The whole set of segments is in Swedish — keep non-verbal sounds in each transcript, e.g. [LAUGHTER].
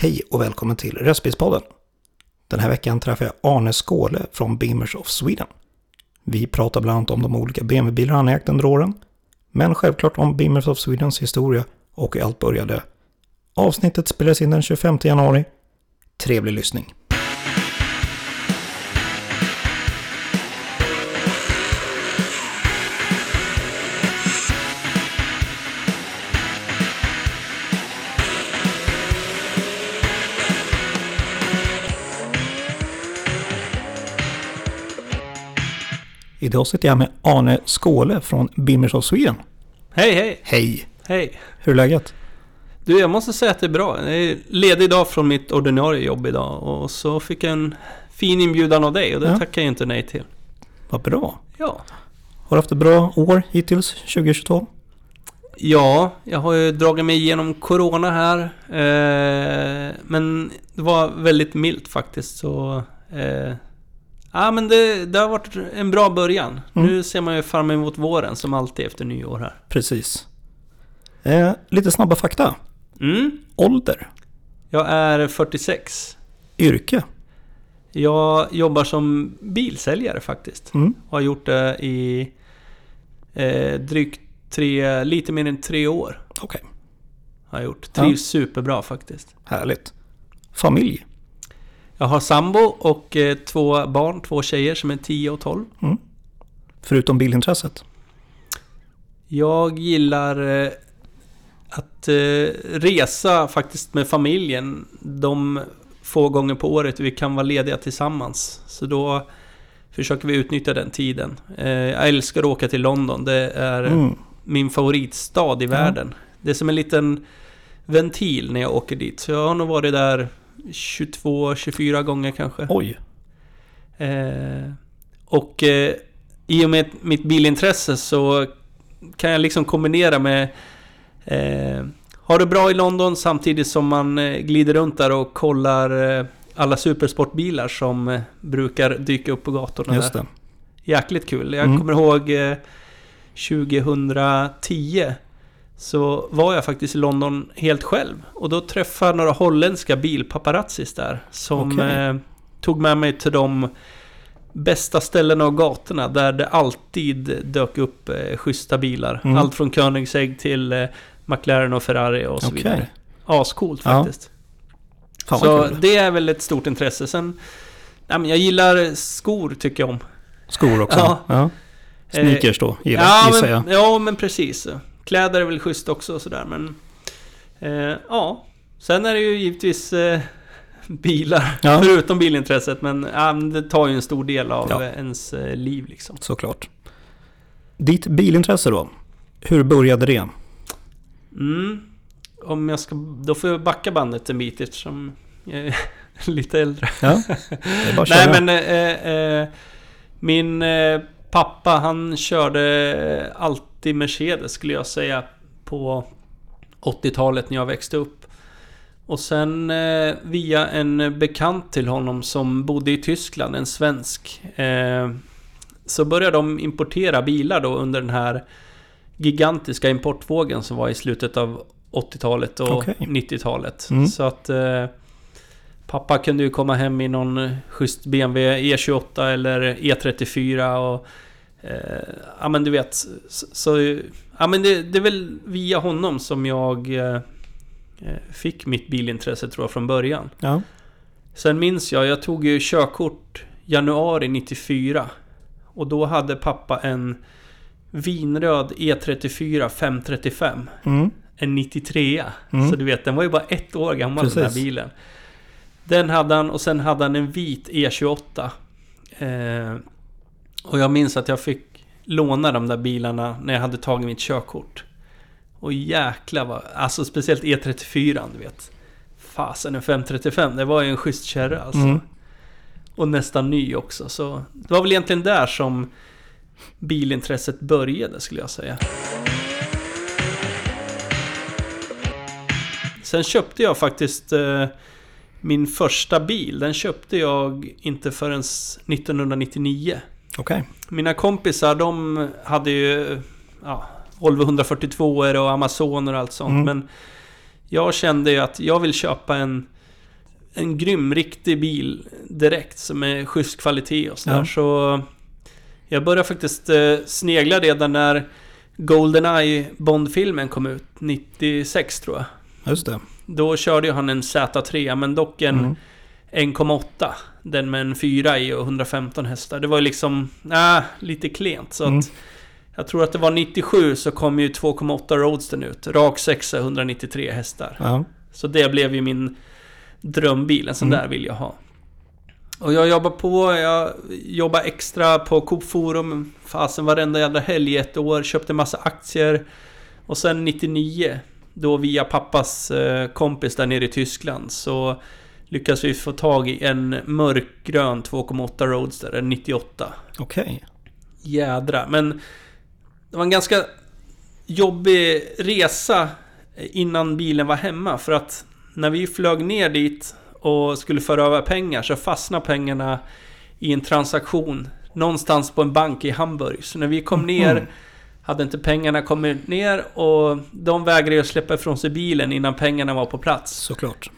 Hej och välkommen till Röstbilspodden. Den här veckan träffar jag Arne Skåle från Beamers of Sweden. Vi pratar bland annat om de olika BMW-bilar han ägt under åren, men självklart om Beamers of Swedens historia och hur allt började. Avsnittet spelades in den 25 januari. Trevlig lyssning. Idag sitter jag med Arne Skåle från Beamers of Sweden. Hej, hej! Hej! Hej! Hur är läget? Du, jag måste säga att det är bra. Jag är ledig idag från mitt ordinarie jobb idag och så fick jag en fin inbjudan av dig och det Ja. tackar jag inte nej till. Vad bra. Ja. Har du haft ett bra år hittills, 2022? Ja, jag har ju dragit mig igenom Corona här. Eh, men det var väldigt milt faktiskt så... Eh, ja, men det, det har varit en bra början. Mm. Nu ser man ju fram emot våren som alltid efter nyår här. Precis. Eh, lite snabba fakta. Mm. Ålder, Jag är 46. yrke. Jag jobbar som bilsäljare faktiskt. Mm. Har gjort det i eh, drygt tre, lite mer än tre år. Okej, Har jag gjort. Ja. Trivs superbra faktiskt. härligt. Familj. Jag har sambo och eh, två barn, två tjejer som är 10 och 12. Förutom bilintresset. Jag gillar eh, att eh, resa faktiskt med familjen de få gånger på året vi kan vara lediga tillsammans. Så då försöker vi utnyttja den tiden. Jag älskar att åka till London. Det är Mm. min favoritstad i världen. Det är som en liten ventil när jag åker dit. Så jag har nog varit där 22-24 gånger kanske. Oj. Eh, och eh, i och med mitt bilintresse så kan jag liksom kombinera med eh, ha det bra i London samtidigt som man eh, glider runt där och kollar eh, alla supersportbilar som eh, brukar dyka upp på gatorna Just där. det. Jäkligt kul. Jag Mm. kommer ihåg eh, 2010 så var jag faktiskt i London helt själv. Och då träffade jag några holländska bilpaparazzis där. Som Okej. eh, tog med mig till de bästa ställena och gatorna där det alltid dök upp eh, schyssta bilar. Mm. Allt från Koenigsegg till eh, McLaren och Ferrari och så Okej. vidare. Ascoolt Ja. faktiskt. Fan så kul. det är väl ett stort intresse. Sen, nej, men jag gillar skor tycker jag om. Skor också. Ja. Ja. Sneakers då, gillar, ja, gissar jag. ja, men precis. Kläder är väl schysst också och sådär, men... Eh, ja. Sen är det ju givetvis eh, bilar, Ja. förutom bilintresset, men men det tar ju en stor del av Ja. eh, ens eh, liv liksom. Såklart. Ditt bilintresse då? Hur började det? Mm. Om jag ska... Då får jag backa bandet en bit eftersom jag är [LAUGHS] lite äldre. Ja, [LAUGHS] Nej men eh, eh, min eh, pappa han körde alltid Mercedes skulle jag säga på 80-talet när jag växte upp. Och sen eh, via en bekant till honom som bodde i Tyskland, en svensk. Eh, så började de importera bilar då under den här gigantiska importvågen som var i slutet av 80-talet och Okej. 90-talet. Mm. Så att eh, pappa kunde ju komma hem i någon schysst BMW E28 eller E34 och ja men du vet. Så, så ja men det, det är väl via honom som jag eh, eh, fick mitt bilintresse tror jag från början. Ja. Sen minns jag, jag tog ju körkort januari 94. Och då hade pappa en vinröd E E34 535. Mm. En 93 Mm. Så du vet, den var ju bara ett år gammal den här Precis. bilen. Den hade han och sen hade han en vit E28. Eh, och jag minns att jag fick låna de där bilarna när jag hade tagit mitt körkort. Och jäkla vad... Alltså speciellt E34 du vet. Fasen en 535, det var ju en schysst kärra alltså. Mm. Och nästan ny också. Så det var väl egentligen där som bilintresset började skulle jag säga. Sen köpte jag faktiskt eh, min första bil. Den köpte jag inte förrän 1999. Okej. Mina kompisar de hade ju ja, Volvo 142 och Amazoner och allt sånt. Mm. Men jag kände ju att jag vill köpa en en grym, riktig bil direkt som är schysst kvalitet och sådär. Ja. Så jag började faktiskt eh, snegla redan när Goldeneye Bond-filmen kom ut, 96 tror jag. Just det. Då körde han en Z3, men dock en Mm. 1,8. Den med en 4 i och 115 hästar. Det var ju liksom, äh, lite klent. Så Mm. att jag tror att det var 97 så kom ju 2,8 Roadstern ut. Rak 6 193 hästar. Ja. Så det blev ju min drömbil. En sån Mm. där vill jag ha. Och jag jobbar på, jag jobbar extra på Coop Forum. Fasen varenda jävla helg i ett år. Köpte massa aktier. Och sen 99, då via pappas eh, kompis där nere i Tyskland, så lyckades vi få tag i en mörkgrön 2,8 Roadster, en 98. Okej. Jädra. Men det var en ganska jobbig resa innan bilen var hemma. För att när vi flög ner dit och skulle föra över pengar så fastnade pengarna i en transaktion någonstans på en bank i Hamburg. Så när vi kom ner Mhm. hade inte pengarna kommit ner och de vägrade att släppa ifrån sig bilen innan pengarna var på plats. Såklart.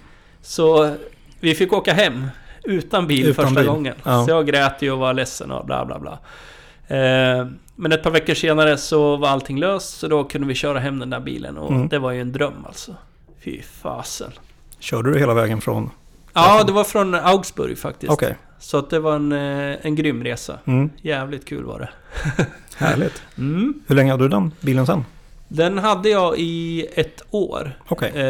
Så vi fick åka hem utan bil Utan första bil. gången. Ja. Så jag grät ju och var ledsen och bla bla bla. Eh, men ett par veckor senare så var allting löst så då kunde vi köra hem den där bilen och Mm. det var ju en dröm alltså. Fy fasen. Körde du hela vägen från... Ja, det var från Augsburg faktiskt. Okej. Så att det var en, eh, en grym resa. Mm. Jävligt kul var det. [LAUGHS] Härligt. Mm. Hur länge hade du den bilen sen? Den hade jag i ett år. Okej. Eh,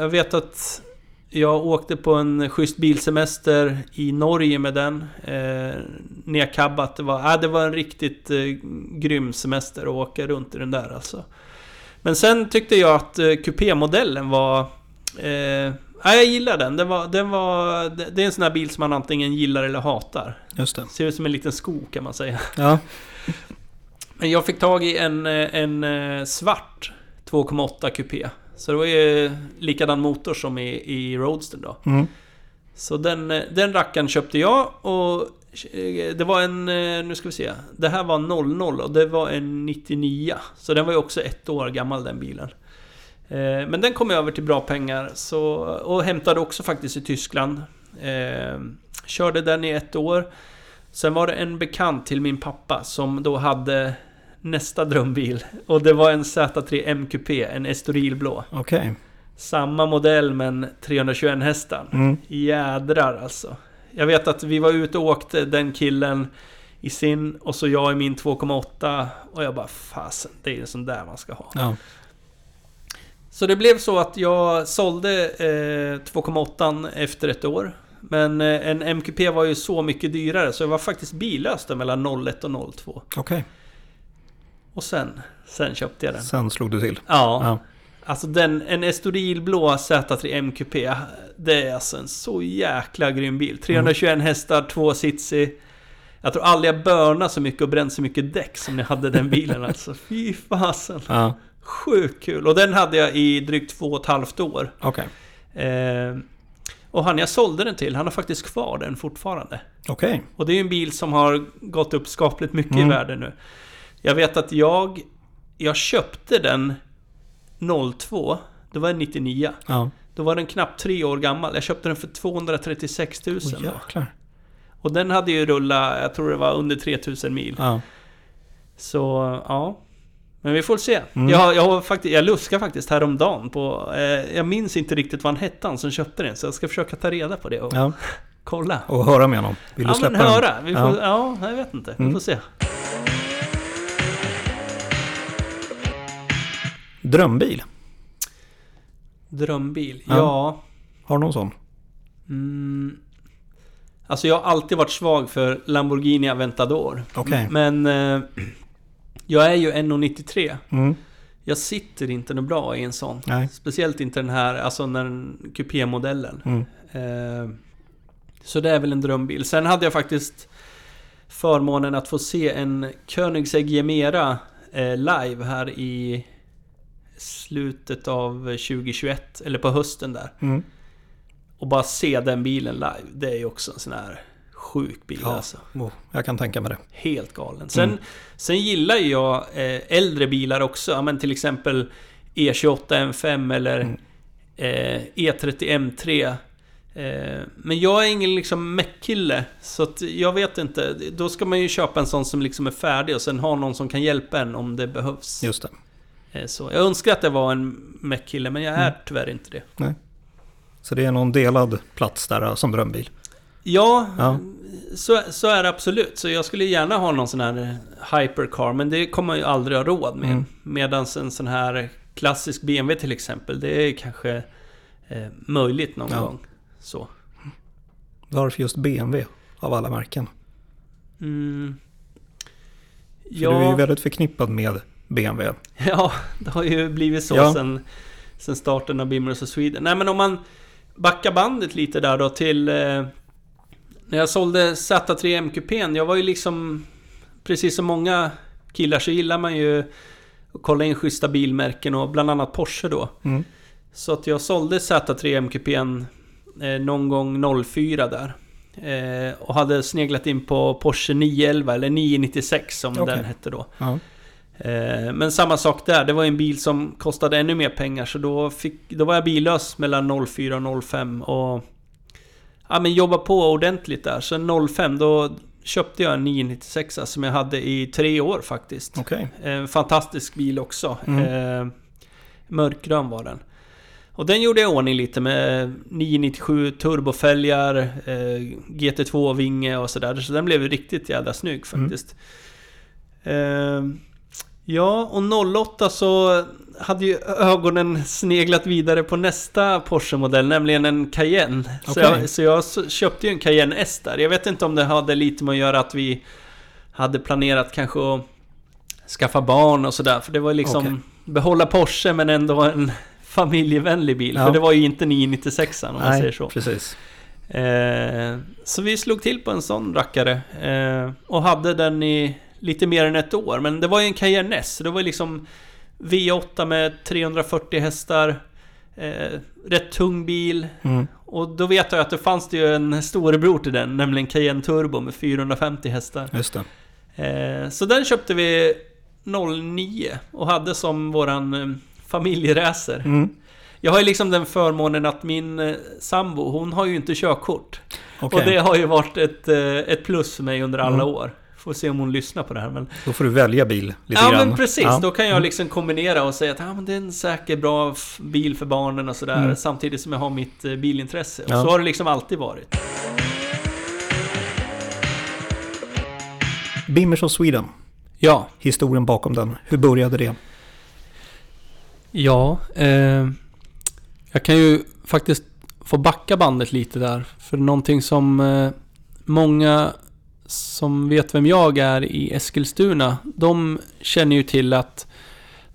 jag vet att jag åkte på en schysst bilsemester i Norge med den. Eh, nedkabbat. Det var, äh, det var en riktigt eh, grym semester att åka runt i den där alltså. Men sen tyckte jag att eh, kupémodellen var... Eh, ja, jag gillar den. Den var, den var, det är en sån här bil som man antingen gillar eller hatar. Just det. Ser ut som en liten sko kan man säga. Ja. Men jag fick tag i en, eh, en eh, svart 2,8 kupé. Så det var ju likadan motor som i, i Roadster då. Mm. Så den, den rackaren köpte jag och eh, det var en, eh, nu ska vi se. Det här var 00 och det var en 99. Så den var ju också ett år gammal den bilen. Eh, Men den kom över till bra pengar så, och hämtade också faktiskt i Tyskland. Körde den i ett år. Sen var det en bekant till min pappa som då hade nästa drömbil. Och det var en Z3 MQP, en Estorilblå. Okej. Samma modell men 321 hästar. Mm. Jädrar alltså. Jag vet att vi var ute och åkte den killen i sin och så jag i min 2,8 och jag bara fasen, det är en sån där man ska ha. Ja. Så det blev så att jag sålde eh, 2,8 efter ett år. Men eh, en MQP var ju så mycket dyrare så jag var faktiskt billös där mellan 01 och 02. Okej. Och sen, sen köpte jag den. Sen slog du till. Ja, Ja. alltså den, en Estorilblå Z3 MQP. Det är alltså en så jäkla grym bil. 321 hästar, två. Jag tror aldrig jag börnade så mycket och bränt så mycket däck som när jag hade den bilen [LAUGHS] alltså. Fy fasen. Ja. Sjukt kul. Och den hade jag i drygt två och ett halvt år. Okej. Eh, och han jag sålde den till, han har faktiskt kvar den fortfarande. Okej. Och det är ju en bil som har gått upp skapligt mycket Mm. i värde nu. Jag vet att jag... Jag köpte den 02. Det var en 99. Ja. Då var den knappt tre år gammal. Jag köpte den för 236 000 Åh då. jäklar. Och den hade ju rullat, jag tror det var under 3000 mil. Ja. Så, ja. Men vi får se. Mm. Jag, jag, faktiskt, jag luskade faktiskt häromdagen på... Eh, jag minns inte riktigt vad han hette han som köpte den. Så jag ska försöka ta reda på det och ja. kolla. Och höra med honom. Vill du ja släppa men den? höra. Vi får, Ja. ja. jag vet inte. Vi Mm. får se. Drömbil? Drömbil? Ja. Ja. Har du någon sån? Mm. Alltså jag har alltid varit svag för Lamborghini Aventador. Okej. Men... Eh, jag är ju 1,93. Mm. Jag sitter inte något bra i en sån. Nej. Speciellt inte den här, alltså den kupémodellen. Mm. Eh, så det är väl en drömbil. Sen hade jag faktiskt förmånen att få se en Koenigsegg Gemera eh, live här i slutet av 2021, eller på hösten där. Mm. Och bara se den bilen live, det är ju också en sån här sjuk bil Ja. alltså. Oh, jag kan tänka mig det. Helt galen. Sen, Mm. sen gillar jag eh, äldre bilar också. Ja, men till exempel E28 M5 eller Mm. eh, E30 M3. Eh, men jag är ingen liksom meckkille, så att jag vet inte. Då ska man ju köpa en sån som liksom är färdig och sen ha någon som kan hjälpa en om det behövs. Just det. Eh, Så jag önskar att det var en meckkille, men jag är Mm. tyvärr inte det. Nej. Så det är någon delad plats där som drömbil. Ja, Ja. Så, så är det absolut. Så jag skulle gärna ha någon sån här eh, hypercar, men det kommer man ju aldrig ha råd med. Mm. Medan en sån här klassisk BMW till exempel, det är kanske eh, möjligt någon Ja. gång. Så. Varför just BMW av alla märken? Mm. För du är ju väldigt förknippad med BMW. [LAUGHS] ja, det har ju blivit så Ja. sen, sen starten av Bimmers of Sweden. Nej men om man backar bandet lite där då till... Eh, när jag sålde Z3 MQP'n, jag var ju liksom... Precis som många killar så gillar man ju att kolla in schyssta bilmärken och bland annat Porsche då. Mm. Så att jag sålde Z3 MQP'n eh, någon gång 04 där. Eh, och hade sneglat in på Porsche 911 eller 996 som Okej. den hette då. Ja. Eh, men samma sak där, det var en bil som kostade ännu mer pengar så då, fick, då var jag billös mellan 04 och 05 och... Ja men jobba på ordentligt där. Så 05 då köpte jag en 996 som jag hade i tre år faktiskt. Okej. En fantastisk bil också. Mm. Eh, mörkgrön var den. Och den gjorde jag ordning lite med 997 turbofälgar, eh, GT2-vinge och sådär. Så den blev riktigt jävla snygg faktiskt. Eh, ja, och 08 så hade ju ögonen sneglat vidare på nästa Porsche-modell, nämligen en Cayenne. Så, Okej. jag, så jag köpte ju en Cayenne S där. Jag vet inte om det hade lite med att göra att vi hade planerat kanske att skaffa barn och sådär. För det var ju liksom Okej. behålla Porsche men ändå en familjevänlig bil. Ja. För det var ju inte 996 om man säger så. precis. Eh, så vi slog till på en sån rackare. Eh, och hade den i lite mer än ett år. Men det var ju en Cayenne S. Det var liksom V8 med 340 hästar. Eh, rätt tung bil. Mm. Och då vet jag att det fanns det ju en storebror till den. Nämligen Cayenne Turbo med 450 hästar. Just det. Eh, så den köpte vi 09 och hade som våran eh, familjeracer. Mm. Jag har ju liksom den förmånen att min eh, sambo, hon har ju inte körkort. Okej, Och det har ju varit ett, eh, ett plus för mig under alla Mm. år. Får se om hon lyssnar på det här men... då får du välja bil lite Ja grann. men precis, Ja. då kan jag liksom kombinera och säga att ah, men det är en säker, bra bil för barnen och sådär. Mm. Samtidigt som jag har mitt eh, bilintresse. Och Ja. så har det liksom alltid varit. Bimmers of Sweden. Ja, Historien bakom den. Hur började det? Ja, eh, jag kan ju faktiskt få backa bandet lite där. För någonting som eh, många som vet vem jag är i Eskilstuna, de känner ju till att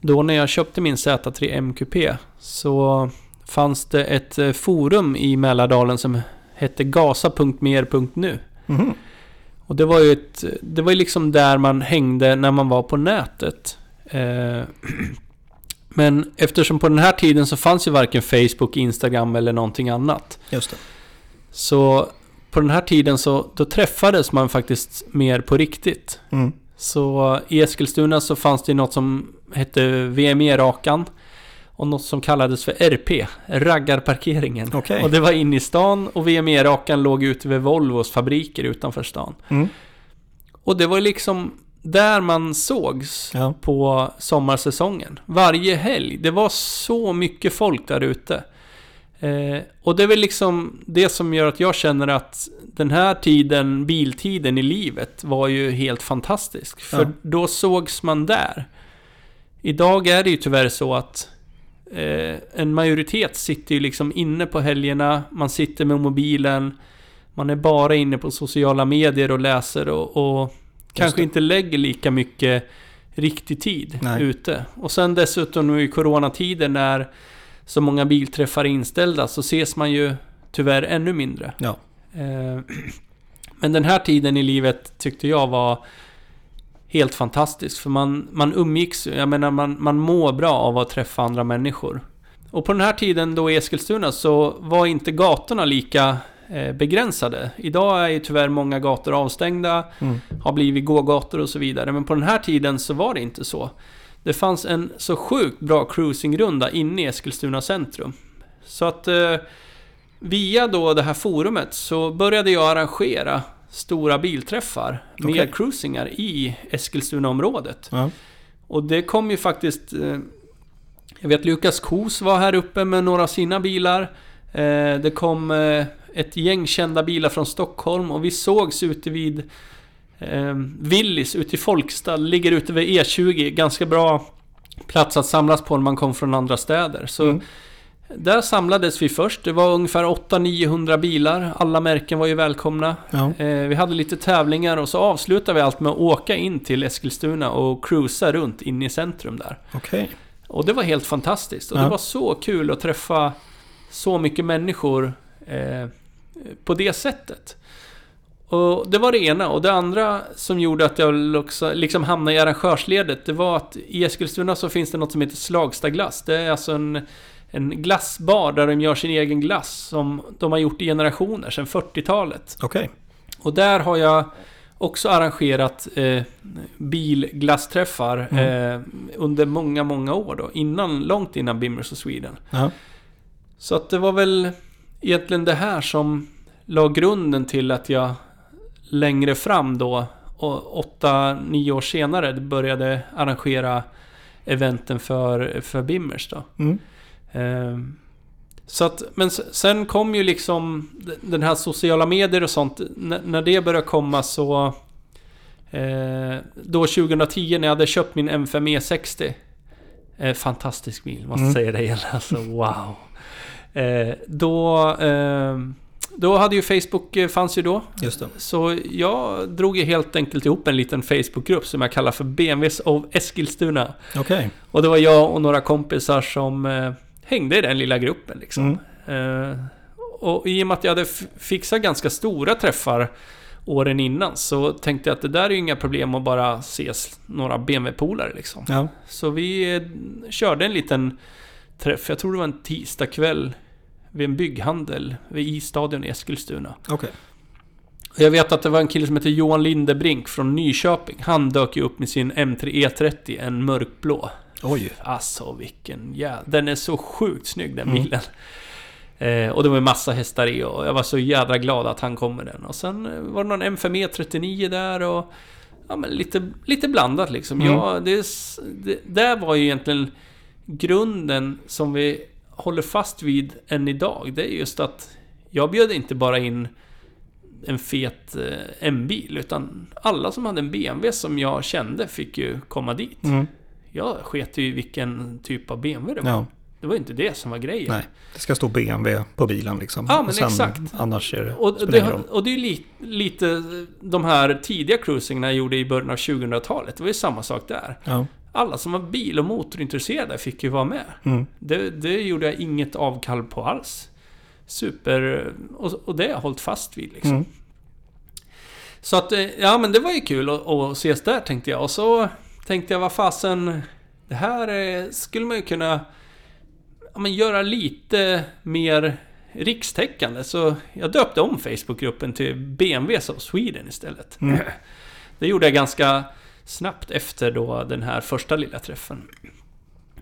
då när jag köpte min Z3 MQP så fanns det ett eh, forum i Mälardalen som hette gasa.mer.nu. Mhm. Och det var ju ett, det var liksom där man hängde när man var på nätet. Eh, [CLEARS THROAT] men eftersom på den här tiden så fanns ju varken Facebook, Instagram eller någonting annat. Just det. Så på den här tiden så då träffades man faktiskt mer på riktigt. Mm. Så i Eskilstuna så fanns det något som hette VME-rakan. Och något som kallades för RP, raggarparkeringen. Okej. Och det var inne i stan och VME-rakan låg ute vid Volvos fabriker utanför stan. Mm. Och det var liksom där man sågs Ja. på sommarsäsongen. Varje helg. Det var så mycket folk där ute. Eh, och det är väl liksom det som gör att jag känner att den här tiden, biltiden i livet, var ju helt fantastisk. För Ja. då sågs man där. Idag är det ju tyvärr så att eh, en majoritet sitter ju liksom inne på helgerna, man sitter med mobilen, man är bara inne på sociala medier och läser och, och kanske inte lägger lika mycket riktig tid Nej. ute. Och sen dessutom nu i coronatider när så många bilträffar är inställda så ses man ju tyvärr ännu mindre. Ja. Eh, [CLEARS THROAT] Men den här tiden i livet tyckte jag var helt fantastisk. För man, man umgicks, jag menar man, man mår bra av att träffa andra människor. Och på den här tiden då i Eskilstuna så var inte gatorna lika eh, begränsade. Idag är ju tyvärr många gator avstängda, Mm. har blivit gågator och så vidare. Men på den här tiden så var det inte så. Det fanns en så sjukt bra cruisingrunda inne i Eskilstuna centrum. Så att... Eh, via då det här forumet så började jag arrangera stora bilträffar med Okej. cruisingar i Eskilstunaområdet. Ja. Och det kom ju faktiskt... Eh, jag vet Lukas Kos var här uppe med några av sina bilar. Eh, det kom eh, ett gäng kända bilar från Stockholm och vi sågs ute vid eh, Willys ute i Folkstad. Ligger ute vid E20. Ganska bra plats att samlas på när man kom från andra städer. Så Mm. där samlades vi först. Det var ungefär 800-900 bilar. Alla märken var ju välkomna. Ja. Eh, vi hade lite tävlingar och så avslutade vi allt med att åka in till Eskilstuna och cruisa runt in i centrum där. Okej. Och det var helt fantastiskt. Och Ja. det var så kul att träffa så mycket människor eh, på det sättet. Och det var det ena. Och det andra som gjorde att jag också, liksom hamnade i arrangörsledet, det var att i Eskilstuna så finns det något som heter Slagstaglass. Det är alltså en, en glassbar där de gör sin egen glass som de har gjort i generationer, sedan 40-talet. Okej. Och där har jag också arrangerat eh, bilglassträffar eh, under många, många år då. Innan, långt innan Bimmers och Sweden. Ja. Så att det var väl egentligen det här som la grunden till att jag längre fram då, och åtta, nio år senare, började arrangera eventen för, för Bimmers då. Mm. Ehm, Så att, men sen kom ju liksom den här sociala medier och sånt. N- när det började komma så... Eh, då 2010 när jag hade köpt min M5 E60. Eh, fantastisk bil, måste Mm. säga det igen. [LAUGHS] Alltså wow. Eh, då... Då hade ju Facebook, eh, fanns ju då. Just det. Så jag drog ju helt enkelt ihop en liten Facebookgrupp som jag kallar för BMWs of Eskilstuna. Okej. Och det var jag och några kompisar som eh, hängde i den lilla gruppen liksom. Mm. Eh, och i och med att jag hade fixat ganska stora träffar åren innan så tänkte jag att det där är ju inga problem att bara ses några BMW-polare liksom. Ja. Så vi eh, körde en liten träff, jag tror det var en tisdagkväll vid en bygghandel vid I-stadion i Eskilstuna. Okej. Och Jag vet att det var en kille som heter Johan Lindebrink från Nyköping. Han dök ju upp med sin M3 E30, en mörkblå. Oj. Alltså vilken jävla... Den är så sjukt snygg den Mm. bilen. Eh, och det var ju massa hästar i och jag var så jävla glad att han kom med den. Och sen eh, var det någon M5 E39 där och... Ja men lite, lite blandat liksom. Mm. Ja, det, det där var ju egentligen grunden som vi håller fast vid än idag. Det är just att jag bjöd inte bara in en fet eh, M-bil utan alla som hade en BMW som jag kände fick ju komma dit. Mm. Jag sket ju vilken typ av BMW det var. Ja. Det var ju inte det som var grejen. Nej. Det ska stå BMW på bilen liksom. Ja, men Och sen, exakt. Annars är det... Och det, och det är li, lite de här tidiga cruisingarna jag gjorde i början av 2000-talet. Det var ju samma sak där. Ja. Alla som var bil och motorintresserade fick ju vara med. Mm. Det, det gjorde jag inget avkall på alls. Super... Och, och det har jag hållit fast vid liksom. Mm. Så att, eh, ja men det var ju kul att, att ses där tänkte jag. Och så tänkte jag, vad fasen... Det här eh, skulle man ju kunna ja, men göra lite mer rikstäckande. Så jag döpte om Facebookgruppen till BMWs of Sweden istället. Mm. Det gjorde jag ganska snabbt efter då den här första lilla träffen.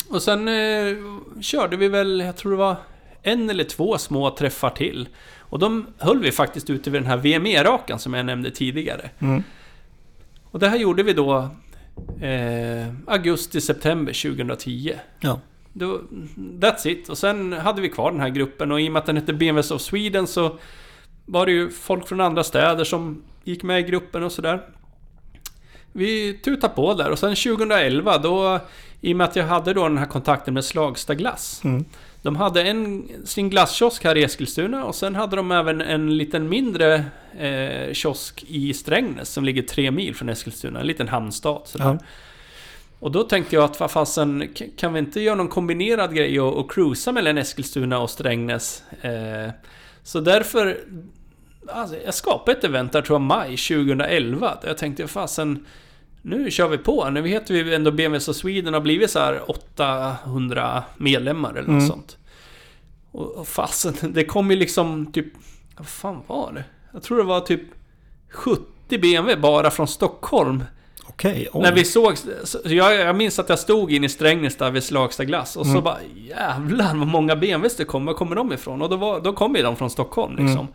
Och sen eh, körde vi väl, jag tror det var en eller två små träffar till. Och de höll vi faktiskt ute vid den här VME-rakan som jag nämnde tidigare. Mm. Och det här gjorde vi då eh, augusti-september 2010. Ja. Då, that's it. Och sen hade vi kvar den här gruppen och i och med att den hette BMWs of Sweden så var det ju folk från andra städer som gick med i gruppen och sådär. Vi tutade på där och sen 2011 då, i och med att jag hade då den här kontakten med Slagsta Glass. Mm. De hade en, sin glasskiosk här i Eskilstuna och sen hade de även en liten mindre eh, kiosk i Strängnäs som ligger tre mil från Eskilstuna. En liten hamnstad. Sådär. Ja. Och då tänkte jag att vad fasen, kan vi inte göra någon kombinerad grej och, och cruisa mellan Eskilstuna och Strängnäs? Eh, så därför... Alltså, jag skapade ett event där tror jag maj 2011. Där jag tänkte fasen... Nu kör vi på. Nu vet vi ändå BMWs och Sweden har blivit så här 800 medlemmar eller något Mm. sånt. Och, och fasen, det kom ju liksom typ... Vad fan var det? Jag tror det var typ 70 BMW bara från Stockholm. Okej, oj. När vi såg, så jag, jag minns att jag stod in i Strängnäs där vid Slagsta glass och så Mm. bara jävlar vad många BMWs det kom, var kommer de ifrån? Och då, var, då kom ju de från Stockholm Mm.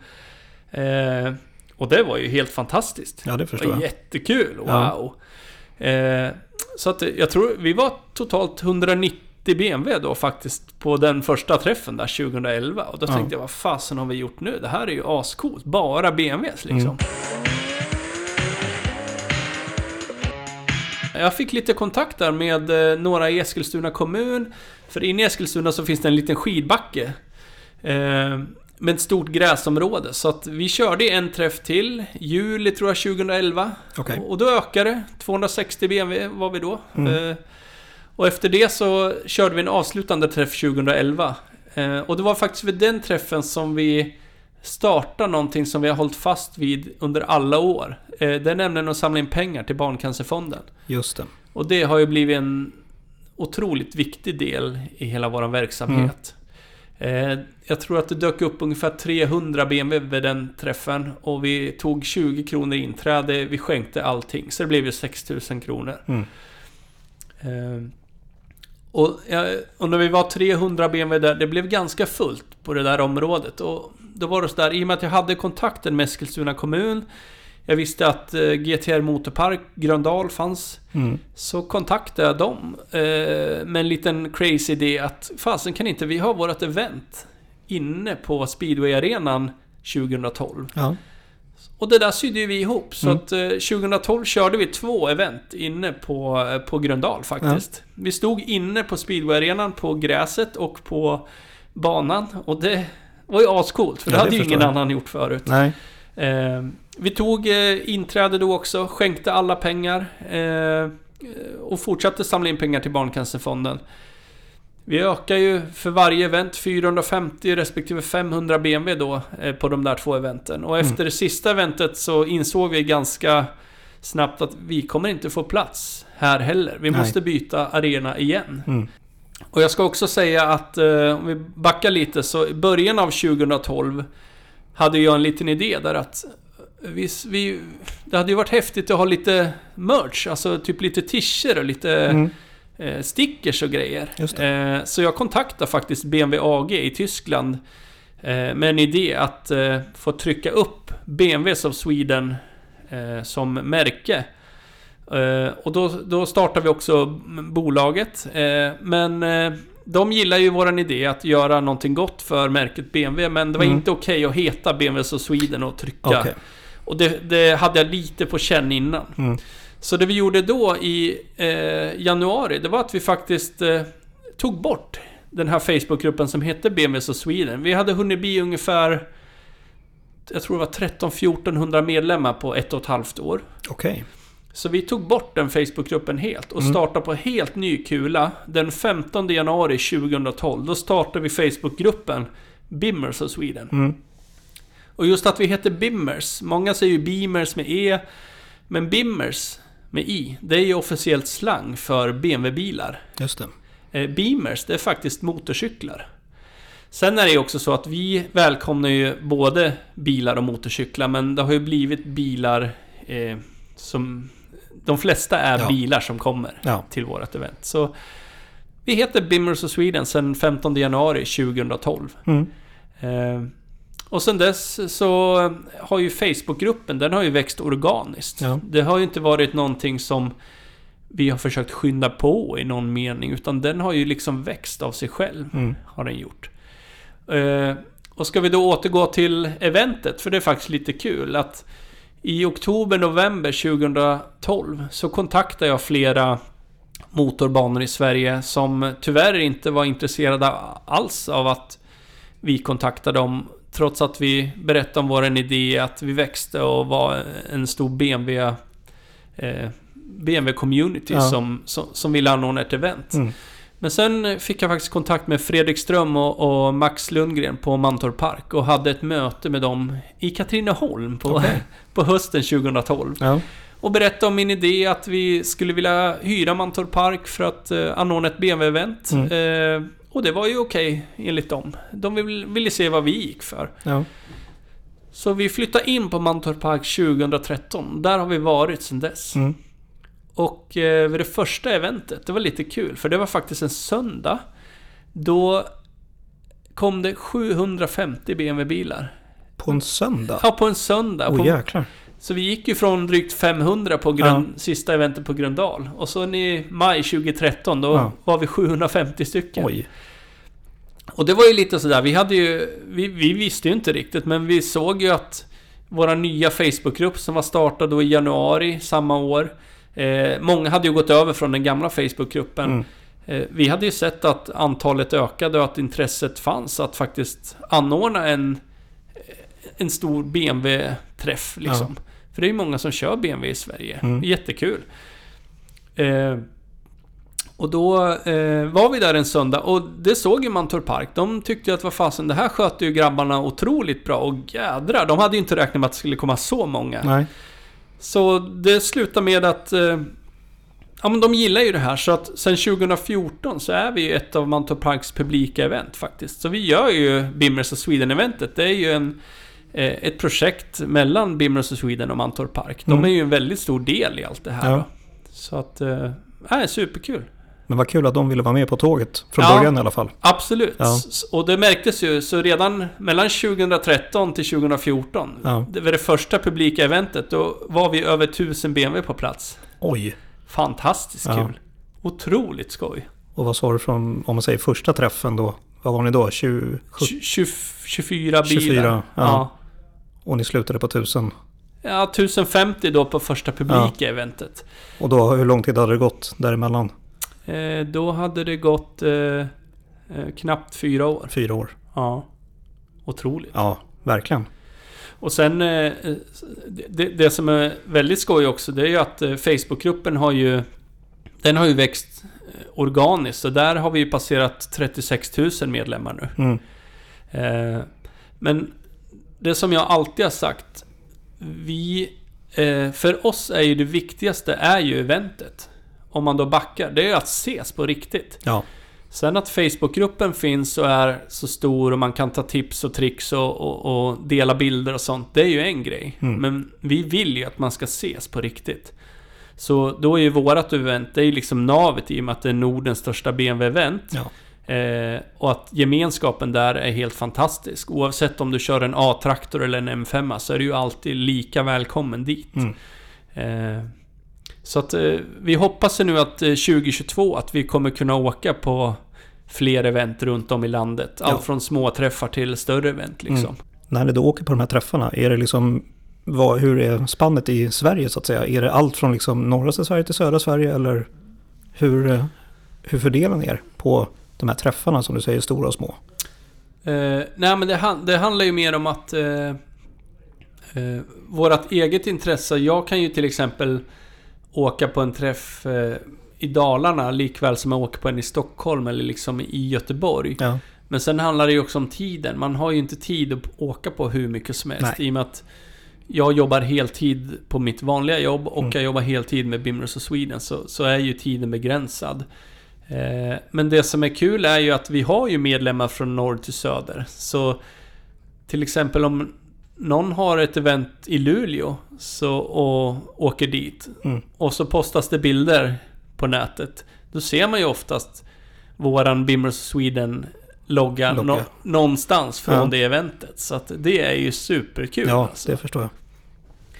Eh, och det var ju helt fantastiskt. Ja, det Det förstår var jag. jättekul, wow! Ja. Eh, så att jag tror, vi var totalt 190 BMW då faktiskt på den första träffen där 2011. Och då Ja. tänkte jag, vad fasen har vi gjort nu? Det här är ju ascoolt, bara BMWs liksom. Mm. Jag fick lite kontakt där med eh, några i Eskilstuna kommun. För inne i Eskilstuna så finns det en liten skidbacke. Eh, med ett stort gräsområde. Så att vi körde en träff till. Juli tror jag 2011. Okej. Och då ökade det. 260 BMW var vi då. Mm. Eh, och efter det så körde vi en avslutande träff 2011. Eh, och det var faktiskt vid den träffen som vi startade någonting som vi har hållit fast vid under alla år. Eh, det är nämligen att samla in pengar till Barncancerfonden. Just det. Och det har ju blivit en otroligt viktig del i hela vår verksamhet. Eh, jag tror att det dök upp ungefär 300 BMW vid den träffen och vi tog 20 kronor inträde, vi skänkte allting. Så det blev ju 6000 kronor. Mm. Eh, och, och när vi var 300 BMW där, det blev ganska fullt på det där området. Och då var det sådär, i och med att jag hade kontakten med Eskilstuna kommun, jag visste att eh, GTR Motorpark, Gröndal fanns. Mm. Så kontaktade jag dem eh, med en liten crazy idé att fasen kan inte vi ha vårt event inne på speedway-arenan 2012? Ja. Och det där sydde ju vi ihop. Så Mm. att eh, 2012 körde vi två event inne på, eh, på Gröndal faktiskt. Vi stod inne på speedway-arenan på gräset och på banan. Och det var ju ascoolt, för det Ja, det hade ju ingen jag. annan gjort förut. Nej. Eh, vi tog eh, inträde då också, skänkte alla pengar. Eh, och fortsatte samla in pengar till Barncancerfonden. Vi ökar ju för varje event 450 respektive 500 BMW då eh, på de där två eventen. Och efter det sista eventet så insåg vi ganska snabbt att vi kommer inte få plats här heller. Vi Nej. måste byta arena igen. Mm. Och jag ska också säga att eh, om vi backar lite så i början av 2012 hade jag en liten idé där att vi, vi, det hade ju varit häftigt att ha lite merch, alltså typ lite t-shirts och lite Mm. Eh, stickers och grejer. Eh, så jag kontaktade faktiskt BMW AG i Tyskland eh, med en idé att få trycka upp BMWs of Sweden som märke. Och då, då startade vi också bolaget. Men de gillar ju våran idé att göra någonting gott för märket BMW, men det var Mm. inte okej att heta BMWs of Sweden och trycka. Okej. Och det, det hade jag lite på känn innan. Mm. Så det vi gjorde då i eh, januari, det var att vi faktiskt eh, tog bort den här Facebookgruppen som hette BMWs of Sweden. Vi hade hunnit bli ungefär, jag tror det var 13-1400 medlemmar på ett och ett halvt år. Okej. Så vi tog bort den Facebookgruppen helt och Mm. startade på helt ny kula. Den 15 januari 2012, då startade vi Facebookgruppen Bimmers of Sweden. Mm. Och just att vi heter Bimmers, många säger ju Beamers med E, men Bimmers med I, det är ju officiellt slang för BMW-bilar. Just det. Eh, Beamers, det är faktiskt motorcyklar. Sen är det ju också så att vi välkomnar ju både bilar och motorcyklar, men det har ju blivit bilar eh, som... De flesta är Ja. bilar som kommer Ja. till vårt event. Så vi heter Bimmers of Sweden sedan 15 januari 2012. Mm. Eh, och sen dess så har ju Facebookgruppen, den har ju växt organiskt. Ja. Det har ju inte varit någonting som vi har försökt skynda på i någon mening, utan den har ju liksom växt av sig själv. Mm. Har den gjort. Eh, och ska vi då återgå till eventet, för det är faktiskt lite kul att i oktober, november 2012 så kontaktade jag flera motorbanor i Sverige som tyvärr inte var intresserade alls av att vi kontaktade dem trots att vi berättade om vår idé, att vi växte och var en stor BMW eh, BMW-community Ja. som, som, som ville anordna ett event. Mm. Men sen fick jag faktiskt kontakt med Fredrik Ström och, och Max Lundgren på Mantorp Park och hade ett möte med dem i Katrineholm på, Okej. [LAUGHS] på hösten 2012. Ja. Och berättade om min idé att vi skulle vilja hyra Mantorp Park för att eh, anordna ett BMW-event. Mm. Eh, och det var ju okej enligt dem. De vill, ville se vad vi gick för. Ja. Så vi flyttade in på Mantorp Park 2013. Där har vi varit sedan dess. Mm. Och eh, vid det första eventet, det var lite kul, för det var faktiskt en söndag. Då kom det 750 BMW-bilar. På en söndag? Ja, på en söndag. Åh på, jäklar. Så vi gick ju från drygt 500 på grund, sista eventet på Gröndal. Och så i maj 2013, då Ja. var vi 750 stycken. Oj. Och det var ju lite sådär, vi hade ju... Vi, vi visste ju inte riktigt, men vi såg ju att våra nya Facebookgrupp som var startad då i januari samma år. Eh, många hade ju gått över från den gamla Facebookgruppen. Mm. Eh, vi hade ju sett att antalet ökade och att intresset fanns att faktiskt anordna en, en stor BMW-träff liksom. För det är ju många som kör BMW i Sverige. Mm. Jättekul. Eh, och då eh, var vi där en söndag och det såg ju Mantorp Park. De tyckte ju att vad fasen, det här sköter ju grabbarna otroligt bra och jädrar, de hade ju inte räknat med att det skulle komma så många. Nej. Så det slutar med att... Eh, ja men de gillar ju det här så att sen 2014 så är vi ju ett av Mantorp Parks publika event faktiskt. Så vi gör ju Bimmers of Sweden-eventet. Det är ju en, ett projekt mellan Bimmers of Sweden och Mantorp Park. De Mm. är ju en väldigt stor del i allt det här. Ja. Så att... Eh, äh, superkul. Men vad kul att de ville vara med på tåget. Från Ja. början i alla fall. Absolut. Ja. Och det märktes ju, så redan mellan 2013 till 2014, Ja. det var det första publika eventet, då var vi över 1000 BMW på plats. Oj. Fantastiskt kul. Otroligt skoj. Och vad sa du från, om man säger första träffen då? Vad var ni då? 20, 70, 20, 24 bilar. 24, ja. Ja. och ni slutade på 1000. Ja, 1050 då på första publika eventet. Och då, hur lång tid hade det gått däremellan? Eh, då hade det gått eh, eh, knappt fyra år. Fyra år. Ja. Otroligt. Ja, verkligen. Och sen, eh, det, det som är väldigt skoj också, det är ju att eh, Facebookgruppen har ju... Den har ju växt eh, organiskt, så där har vi ju passerat 36 000 medlemmar nu. Mm. Eh, men det som jag alltid har sagt, vi... Eh, för oss är ju det viktigaste är ju eventet. Om man då backar, det är ju att ses på riktigt. Ja, Sen att Facebookgruppen finns och är så stor och man kan ta tips och tricks och, och, och dela bilder och sånt. Det är ju en grej. Mm. Men vi vill ju att man ska ses på riktigt. Så då är ju vårat event, det är ju liksom navet i och med att det är Nordens största BMW-event. ja. Eh, och att gemenskapen där är helt fantastisk. Oavsett om du kör en A-traktor eller en M5 så är du ju alltid lika välkommen dit. Mm. Eh, så att eh, vi hoppas nu att eh, 2022 att vi kommer kunna åka på fler event runt om i landet. Allt Ja. från små träffar till större event liksom. Mm. När då åker på de här träffarna, är det liksom... Vad, hur är spannet i Sverige så att säga? Är det allt från liksom norra Sverige till södra Sverige eller hur, eh, hur fördelar ni er på de här träffarna som du säger stora och små? Eh, nej men det, det handlar ju mer om att eh, eh, vårat eget intresse. Jag kan ju till exempel åka på en träff eh, i Dalarna likväl som jag åker på en i Stockholm eller liksom i Göteborg. Ja, Men sen handlar det ju också om tiden. Man har ju inte tid att åka på hur mycket som helst. Nej. I och med att jag jobbar heltid på mitt vanliga jobb och Mm. jag jobbar heltid med Bimrus och Sweden. Så, så är ju tiden begränsad. Eh, men det som är kul är ju att vi har ju medlemmar från norr till söder. Så till exempel om någon har ett event i Luleå så, och åker dit. Mm. Och så postas det bilder på nätet. Då ser man ju oftast våran Bimmers Sweden logga, nå- någonstans från Ja. det eventet. Så att det är ju superkul. ja alltså. det förstår jag.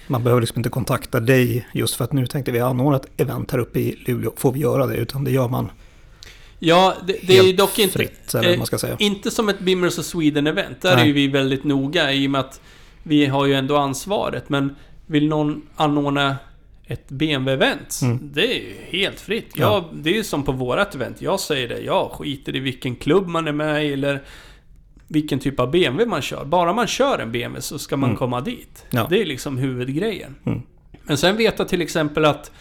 Man behöver liksom inte kontakta dig just för att nu tänkte vi anordna ett event här uppe i Luleå. Får vi göra det? Utan det gör man Ja, det, det är ju dock inte... fritt, eller eh, man ska säga. Inte som ett Bimmers of Sweden-event. Där Nej. är ju vi väldigt noga i och med att vi har ju ändå ansvaret. Men vill någon anordna ett BMW-event, Mm. det är ju helt fritt. Ja. Jag, det är ju som på vårat event. Jag säger det, jag skiter i vilken klubb man är med i eller vilken typ av BMW man kör. Bara man kör en BMW så ska man Mm. komma dit. Ja. Det är liksom huvudgrejen. Mm. Men sen vet jag till exempel att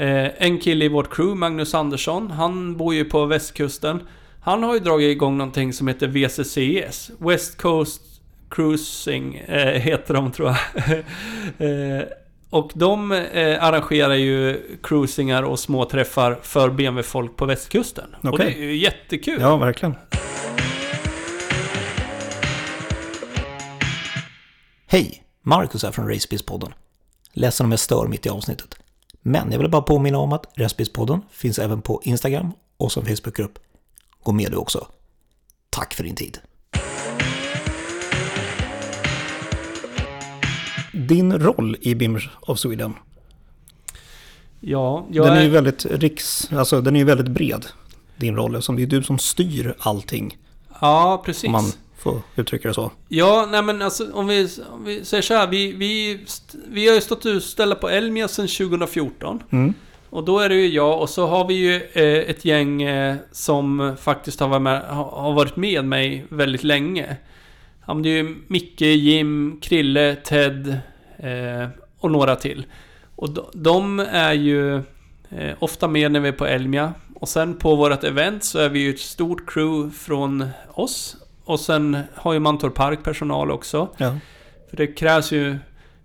eh, en kille i vårt crew, Magnus Andersson, han bor ju på västkusten. Han har ju dragit igång någonting som heter VCCS. West Coast Cruising eh, heter de tror jag. [LAUGHS] eh, och de eh, arrangerar ju cruisingar och små träffar för BMW-folk på västkusten. Och Okej. det är ju jättekul. Ja, verkligen. Hej! Marcus här från Racebiz-podden. Ledsen om jag stör mitt i avsnittet. Men jag vill bara påminna om att Respispodden finns även på Instagram och som Facebookgrupp. Gå med du också. Tack för din tid. Din roll i Bimmers of Sweden, Ja, jag den är ju är... väldigt riks, alltså den är ju väldigt bred. Din roll, eftersom det är du som styr allting. Ja, precis. Om man får uttrycka det så. Ja, nej men alltså om vi, om vi säger så här. Vi, vi, vi har ju stått utställda på Elmia sedan 2014. Mm. Och då är det ju jag och så har vi ju eh, ett gäng eh, som faktiskt har varit, med, har, har varit med mig väldigt länge. Ja, men det är ju Micke, Jim, Krille, Ted eh, och några till. Och de, de är ju eh, ofta med när vi är på Elmia. Och sen på vårt event så är vi ju ett stort crew från oss. Och sen har ju Mantorp Park personal också. Ja, För det krävs ju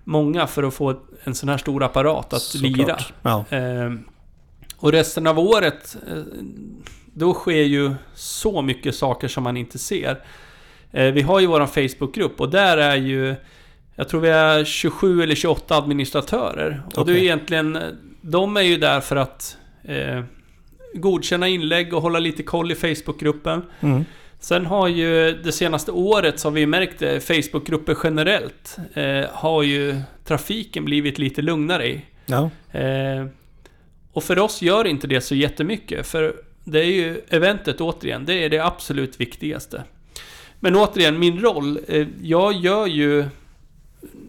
många för att få en sån här stor apparat att såklart. lira. Ja, Eh, och resten av året, eh, då sker ju så mycket saker som man inte ser. Eh, vi har ju våran Facebookgrupp och där är ju, jag tror vi är 27 eller 28 administratörer. Och det är egentligen, de är ju där för att eh, godkänna inlägg och hålla lite koll i Facebookgruppen. mm. Sen har ju det senaste året så har vi märkt det, Facebookgrupper generellt eh, har ju trafiken blivit lite lugnare i. ja, Eh, och för oss gör inte det så jättemycket, för det är ju eventet återigen, det är det absolut viktigaste. Men återigen, min roll, eh, jag gör ju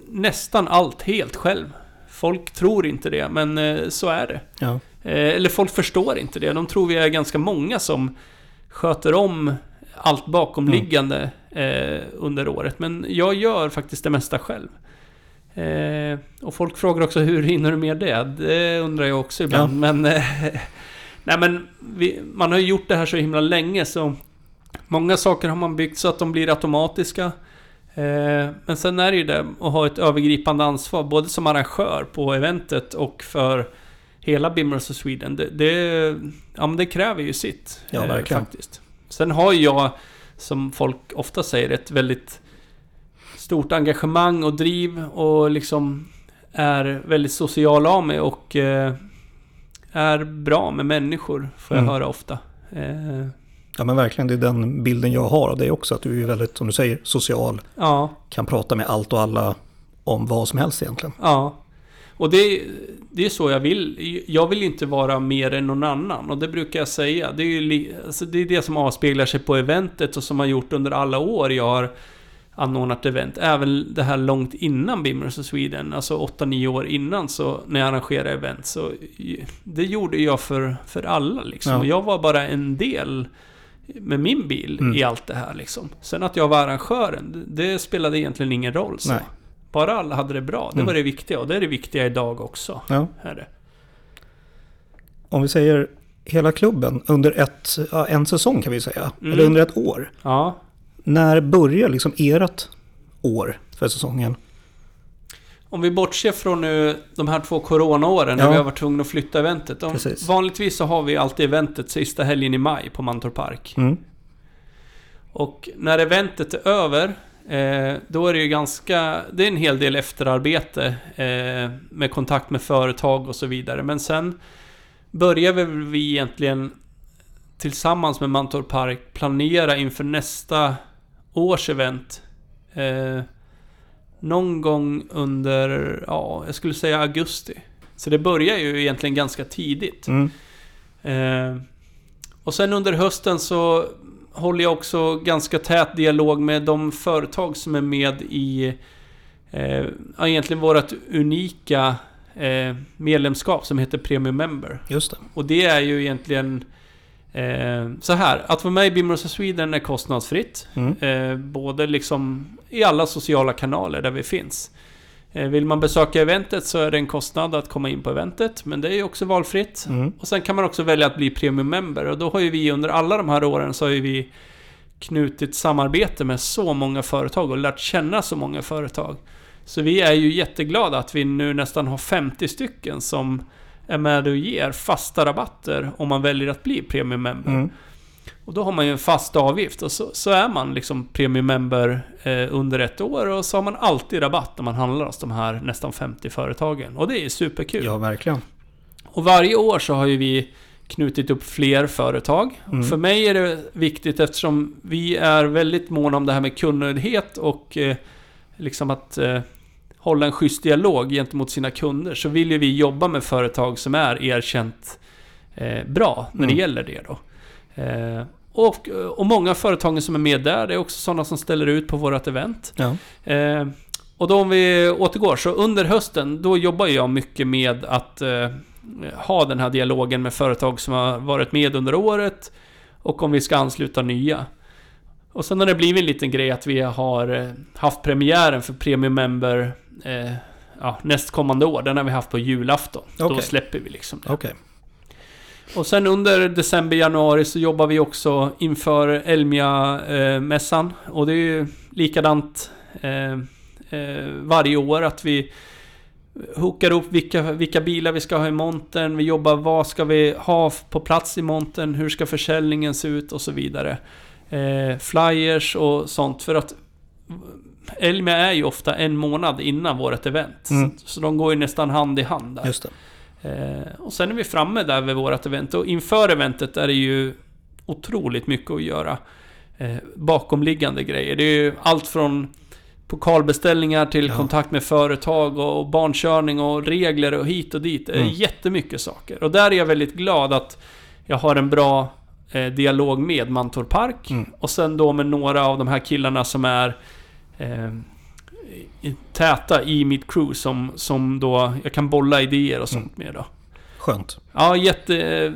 nästan allt helt själv. Folk tror inte det, men eh, så är det. ja. Eh, eller folk förstår inte det. De tror vi är ganska många som sköter om allt bakomliggande eh, under året. Men jag gör faktiskt det mesta själv. Eh, och folk frågar också hur hinner du med det? Det undrar jag också ibland. Men, eh, [LAUGHS] nej, men vi, man har ju gjort det här så himla länge så många saker har man byggt så att de blir automatiska. Eh, men sen är det ju det att ha ett övergripande ansvar både som arrangör på eventet och för hela Bimmers of Sweden. Det, det, ja, men det kräver ju sitt. Ja, eh, verkligen. faktiskt. Sen har jag, som folk ofta säger, ett väldigt stort engagemang och driv och liksom är väldigt social av mig och eh, är bra med människor, får jag Mm. höra ofta. Eh, Ja men verkligen, det är den bilden jag har av dig också. Att du är väldigt, som du säger, social. ja, Kan prata med allt och alla om vad som helst egentligen. Ja. Och det, det är så jag vill. Jag vill inte vara mer än någon annan. Och det brukar jag säga. Det är ju alltså det, är det som avspeglar sig på eventet och som har gjort under alla år jag har anordnat event. Även det här långt innan Bimmers of Sweden. Alltså 8-9 år innan så när jag arrangerade event. Så det gjorde jag för, för alla liksom. Ja. Och jag var bara en del med min bil Mm. i allt det här liksom. Sen att jag var arrangören, det, det spelade egentligen ingen roll. Så. Nej. Bara alla hade det bra. Det Mm. var det viktiga och det är det viktiga idag också. Ja. Är det. Om vi säger hela klubben under ett, en säsong kan vi säga. Mm. Eller under ett år. Ja. När börjar liksom ert år för säsongen? Om vi bortser från nu de här två coronaåren när Ja. vi har varit tvungna att flytta eventet. De, vanligtvis så har vi alltid eventet sista helgen i maj på Mantorp Park. Mm. Och när eventet är över, eh, då är det ju ganska... Det är en hel del efterarbete eh, med kontakt med företag och så vidare. Men sen börjar väl vi egentligen tillsammans med Mantorp Park planera inför nästa års event. Eh, någon gång under, ja, jag skulle säga augusti. Så det börjar ju egentligen ganska tidigt. Mm. Eh, och sen under hösten så håller jag också ganska tät dialog med de företag som är med i eh, egentligen vårt unika eh, medlemskap som heter Premium Member. Just det. Och det är ju egentligen eh, så här, att vara med i Bimmers of Sweden är kostnadsfritt. Mm. Eh, både liksom i alla sociala kanaler där vi finns. Eh, vill man besöka eventet så är det en kostnad att komma in på eventet, men det är ju också valfritt. Mm. Och sen kan man också välja att bli premium member och då har ju vi under alla de här åren så har ju vi knutit samarbete med så många företag och lärt känna så många företag. Så vi är ju jätteglada att vi nu nästan har 50 stycken som är med och ger fasta rabatter om man väljer att bli premium member. Mm. Och då har man ju en fast avgift och så, så är man liksom premium member eh, under ett år och så har man alltid rabatt när man handlar hos de här nästan 50 företagen. Och det är superkul. Ja, verkligen. Och varje år så har ju vi knutit upp fler företag. Mm. För mig är det viktigt eftersom vi är väldigt måna om det här med kundnöjdhet och eh, liksom att eh, hålla en schysst dialog gentemot sina kunder. Så vill ju vi jobba med företag som är erkänt eh, bra när det Mm. gäller det då. Eh, och, och många företagen som är med där, det är också sådana som ställer ut på vårt event. Ja. Eh, och då om vi återgår, så under hösten då jobbar jag mycket med att eh, ha den här dialogen med företag som har varit med under året och om vi ska ansluta nya. Och sen har det blivit en liten grej att vi har eh, haft premiären för Premium Member eh, ja, nästkommande år. Den har vi haft på julafton. Då Okej. släpper vi liksom det. Okej. Och sen under december, januari så jobbar vi också inför Elmia-mässan. Och det är ju likadant eh, eh, varje år att vi hookar upp vilka, vilka bilar vi ska ha i montern. Vi jobbar vad ska vi ha på plats i montern. Hur ska försäljningen se ut och så vidare. Eh, flyers och sånt. För att Elmia är ju ofta en månad innan vårt event. Mm. Så, så de går ju nästan hand i hand där. Just det. Eh, och sen är vi framme där vid vårt event och inför eventet är det ju otroligt mycket att göra. Eh, bakomliggande grejer. Det är ju allt från pokalbeställningar till Ja. kontakt med företag och, barnkörning och regler och hit och dit. Det Mm. jättemycket saker. Och där är jag väldigt glad att jag har en bra eh, dialog med Mantorp Park. Mm. Och sen då med några av de här killarna som är eh, täta i mitt crew som, som då jag kan bolla idéer och sånt med då. Skönt. Ja, jätte...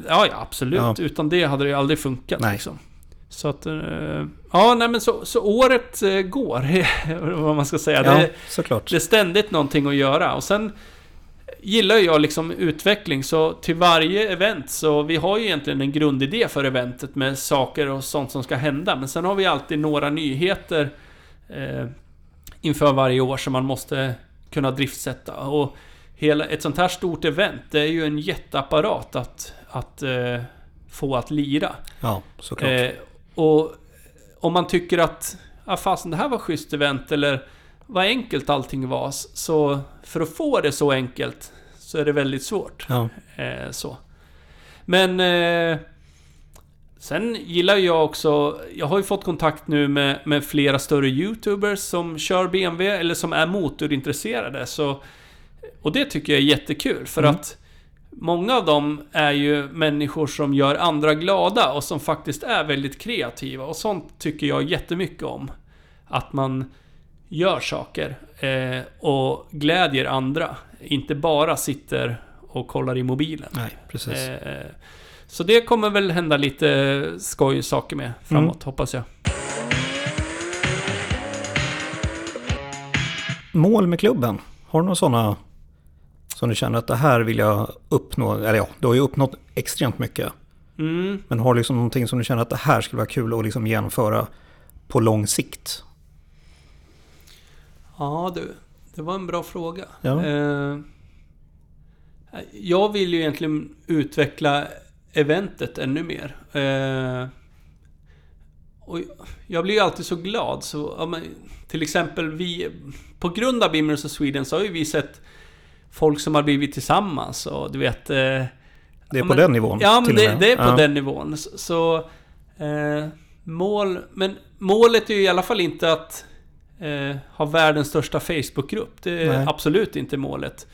Ja, ja absolut. Ja. Utan det hade det ju aldrig funkat Nej. liksom. Så att... eh, Ja, nej men så, så året eh, går, [LAUGHS] vad man ska säga. Ja, Det, såklart. det är ständigt någonting att göra. Och sen gillar jag liksom utveckling, så till varje event så vi har ju egentligen en grundidé för eventet med saker och sånt som ska hända. Men sen har vi alltid några nyheter eh, inför varje år som man måste kunna driftsätta. Och hela, ett sånt här stort event, det är ju en jätteapparat att, att eh, få att lira. Ja, såklart. Eh, och om man tycker att ah, fasen det här var schysst event eller vad enkelt allting var. Så för att få det så enkelt så är det väldigt svårt. Ja. Eh, så. Men eh, sen gillar jag också, jag har ju fått kontakt nu med, med flera större YouTubers som kör BMW eller som är motorintresserade. Så, och det tycker jag är jättekul för Mm. att Många av dem är ju människor som gör andra glada och som faktiskt är väldigt kreativa och sånt tycker jag jättemycket om. Att man gör saker eh, och glädjer andra. Inte bara sitter och kollar i mobilen. Nej, precis. Eh, så det kommer väl hända lite skoj saker med framåt, hoppas jag. Mål med klubben? Har du några sådana som du känner att det här vill jag uppnå? Eller ja, du har ju uppnått extremt mycket. Mm. Men har du liksom någonting som du känner att det här skulle vara kul att liksom genomföra på lång sikt? Ja du, det var en bra fråga. Ja. Eh, jag vill ju egentligen utveckla eventet ännu mer. Eh, och jag blir ju alltid så glad. Så, ja, men, till exempel vi... På grund av Bimmers of Sweden så har ju vi sett folk som har blivit tillsammans och du vet... Eh, Det är Ja, på men- den nivån? Ja, men det, det är på Ja. den nivån. Så, så eh, mål... Men målet är ju i alla fall inte att eh, ha världens största Facebookgrupp. Det är Nej. absolut inte målet.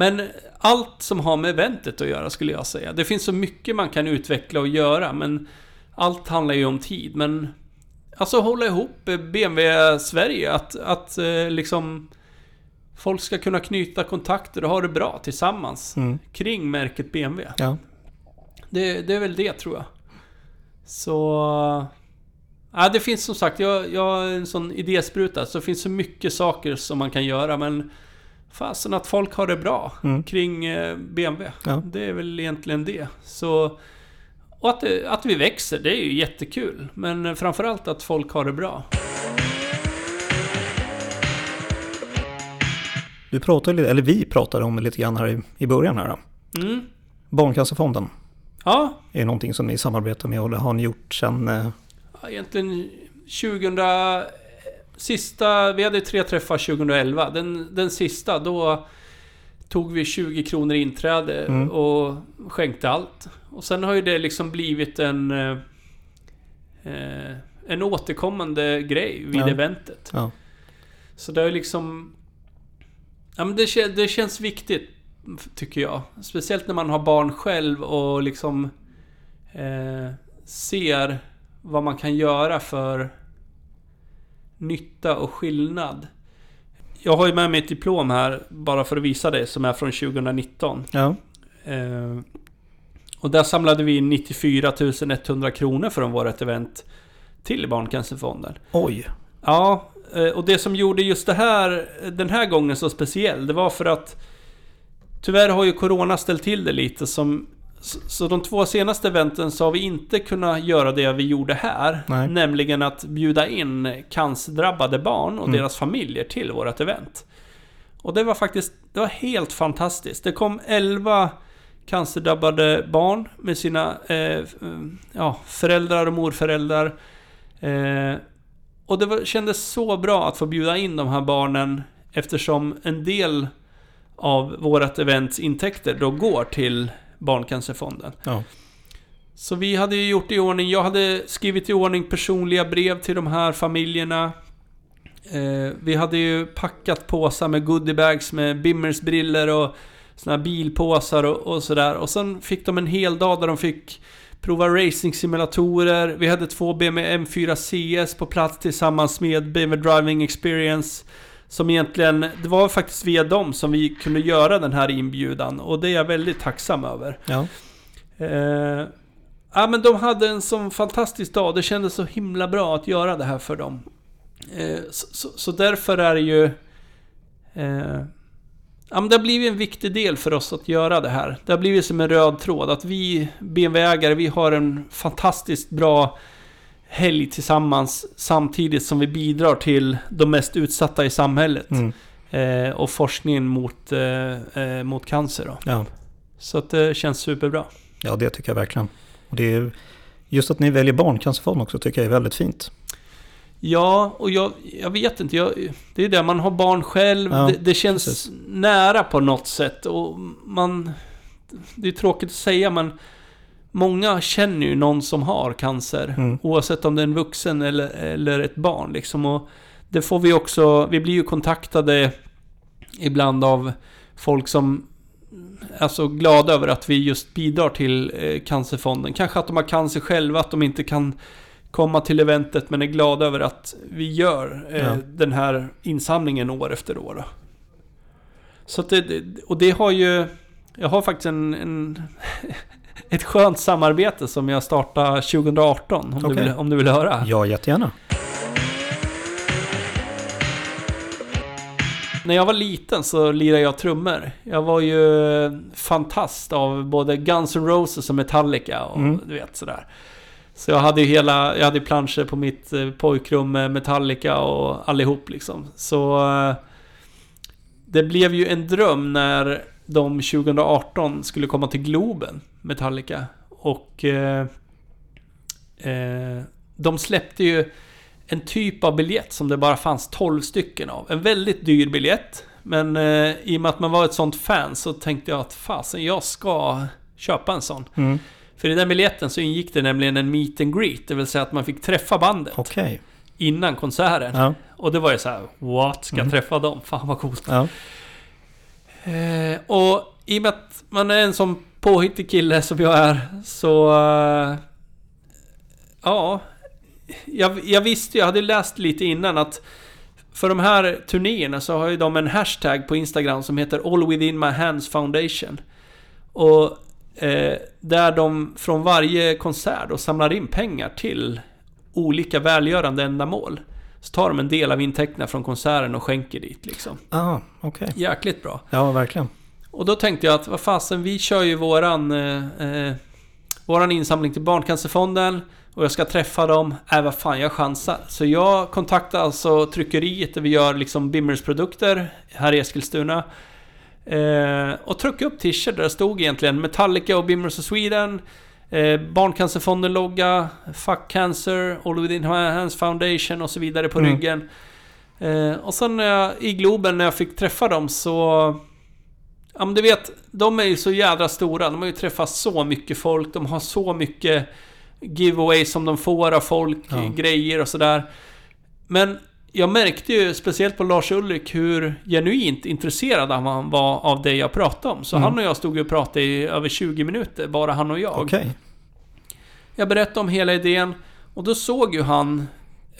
Men allt som har med eventet att göra skulle jag säga. Det finns så mycket man kan utveckla och göra, men allt handlar ju om tid. Men alltså hålla ihop BMW Sverige, att, att eh, liksom folk ska kunna knyta kontakter och ha det bra tillsammans Mm. kring märket BMW. Ja. Det, det är väl det tror jag. Så... Ja, det finns som sagt, jag, jag är en sån idéspruta, så det finns så mycket saker som man kan göra, men... Fasen att folk har det bra Mm. kring eh, BMW. Ja. Det är väl egentligen det. Så... Och att, det, att vi växer, det är ju jättekul. Men framförallt att folk har det bra. Du pratade eller vi pratade om det lite grann här i, i början här. Då. Mm. Barncancerfonden Ja, är någonting som ni samarbetar med och det har ni gjort sedan... eh, Egentligen 2000... Sista... Vi hade tre träffar 2011. Den, den sista, då tog vi 20 kronor inträde Mm. och skänkte allt. Och sen har ju det liksom blivit en... eh, Eh, en återkommande grej vid Ja. eventet. Ja. Så det är liksom... Ja, men det, det känns viktigt, tycker jag. Speciellt när man har barn själv och liksom eh, ser vad man kan göra för nytta och skillnad. Jag har ju med mig ett diplom här, bara för att visa det, som är från 2019. Ja. Eh, och där samlade vi in 94 100 kronor från vårt event till Barncancerfonden. Oj. Ja, eh, och det som gjorde just det här, den här gången så speciell, det var för att Tyvärr har ju Corona ställt till det lite som så de två senaste eventen så har vi inte kunnat göra det vi gjorde här. Nej. Nämligen att bjuda in cancerdrabbade barn och Mm. deras familjer till vårt event. Och det var faktiskt, det var helt fantastiskt. Det kom 11 cancerdrabbade barn med sina eh, ja, föräldrar och morföräldrar. Eh, och det var, kändes så bra att få bjuda in de här barnen eftersom en del av vårt events intäkter då går till Barncancerfonden. Ja. Så vi hade ju gjort i ordning, jag hade skrivit i ordning personliga brev till de här familjerna. Eh, vi hade ju packat påsar med goodiebags med Bimmers briller och såna här bilpåsar och, och sådär. Och sen fick de en hel dag där de fick prova racing-simulatorer. Vi hade två BMW M4 CS på plats tillsammans med BMW Driving Experience. Som egentligen, det var faktiskt via dem som vi kunde göra den här inbjudan och det är jag väldigt tacksam över. Ja. Eh, ja men de hade en sån fantastisk dag. Det kändes så himla bra att göra det här för dem. Eh, så, så, så därför är det ju... Eh, ja men det har blivit en viktig del för oss att göra det här. Det har blivit som en röd tråd. Att vi BMW-ägare, vi har en fantastiskt bra helg tillsammans. Samtidigt som vi bidrar till de mest utsatta i samhället. Mm. Eh, och forskningen mot, eh, eh, mot cancer då. Ja. Så att det känns superbra. ja, det tycker jag verkligen. Och det är just att ni väljer Barncancerfonden också tycker jag är väldigt fint. Ja, och jag, jag vet inte. Jag, det är det, man har barn själv. Ja, det, det känns precis. nära på något sätt. Och man... Det är tråkigt att säga, men... Många känner ju någon som har cancer. Mm. Oavsett om det är en vuxen eller, eller ett barn liksom. Och det får vi också... Vi blir ju kontaktade ibland av folk som är så glada över att vi just bidrar till eh, Cancerfonden. Kanske att de har cancer själva, att de inte kan komma till eventet men är glada över att vi gör eh, Ja. den här insamlingen år efter år. Så det- och det har ju... Jag har faktiskt en, en ett skönt samarbete som jag startade 2018 om, Okej. du, vill, om du vill höra. Ja, jättegärna. När jag var liten så lirade jag trummor. Jag var ju fantast av både Guns N' Roses och Metallica och Mm. du vet sådär. Så jag hade ju hela, jag hade planscher på mitt eh, pojkrum med Metallica och allihop liksom. Så eh, det blev ju en dröm när de 2018 skulle komma till Globen, Metallica. Och eh, eh, de släppte ju en typ av biljett som det bara fanns 12 stycken av. En väldigt dyr biljett. Men eh, i och med att man var ett sånt fan så tänkte jag att fasen, jag ska köpa en sån. Mm. För i den biljetten så ingick det nämligen en meet and greet, det vill säga att man fick träffa bandet Okej. innan konserten. Ja. Och det var ju så här: what? Ska jag Mm. träffa dem? Fan vad coolt. Ja. Eh, och i och med att man är en sån påhittig kille som jag är så... eh, ja. Jag, jag visste jag hade läst lite innan att för de här turnéerna så har ju de en hashtag på Instagram som heter All Within My Hands Foundation. Och eh, där de från varje konsert då samlar in pengar till olika välgörande ändamål. Så tar de en del av intäkterna från konserten och skänker dit liksom. Ah, okej. Jäkligt bra. Ja, verkligen. Och då tänkte jag att vad fasen, vi kör ju våran... Eh, eh, våran insamling till Barncancerfonden. Och jag ska träffa dem. Äh, vad fan, jag chansar. Så jag kontaktade alltså tryckeriet där vi gör liksom Bimmers produkter här i Eskilstuna. Eh, och tryckte upp t-shirt där det stod egentligen Metallica och Bimmers of Sweden. Eh, Barncancerfonden-logga, Fuck Cancer, All Within My Hands Foundation och så vidare på Mm. ryggen. Eh, och sen när jag, i Globen när jag fick träffa dem så... Ja men du vet, de är ju så jädra stora. De har ju träffat så mycket folk. De har så mycket giveaways som de får av folk, Ja. grejer och sådär. Men jag märkte ju speciellt på Lars Ulrik hur genuint intresserad han var av det jag pratade om. Så Mm. han och jag stod och pratade i över 20 minuter, bara han och jag. Okej. Jag berättade om hela idén och då såg ju han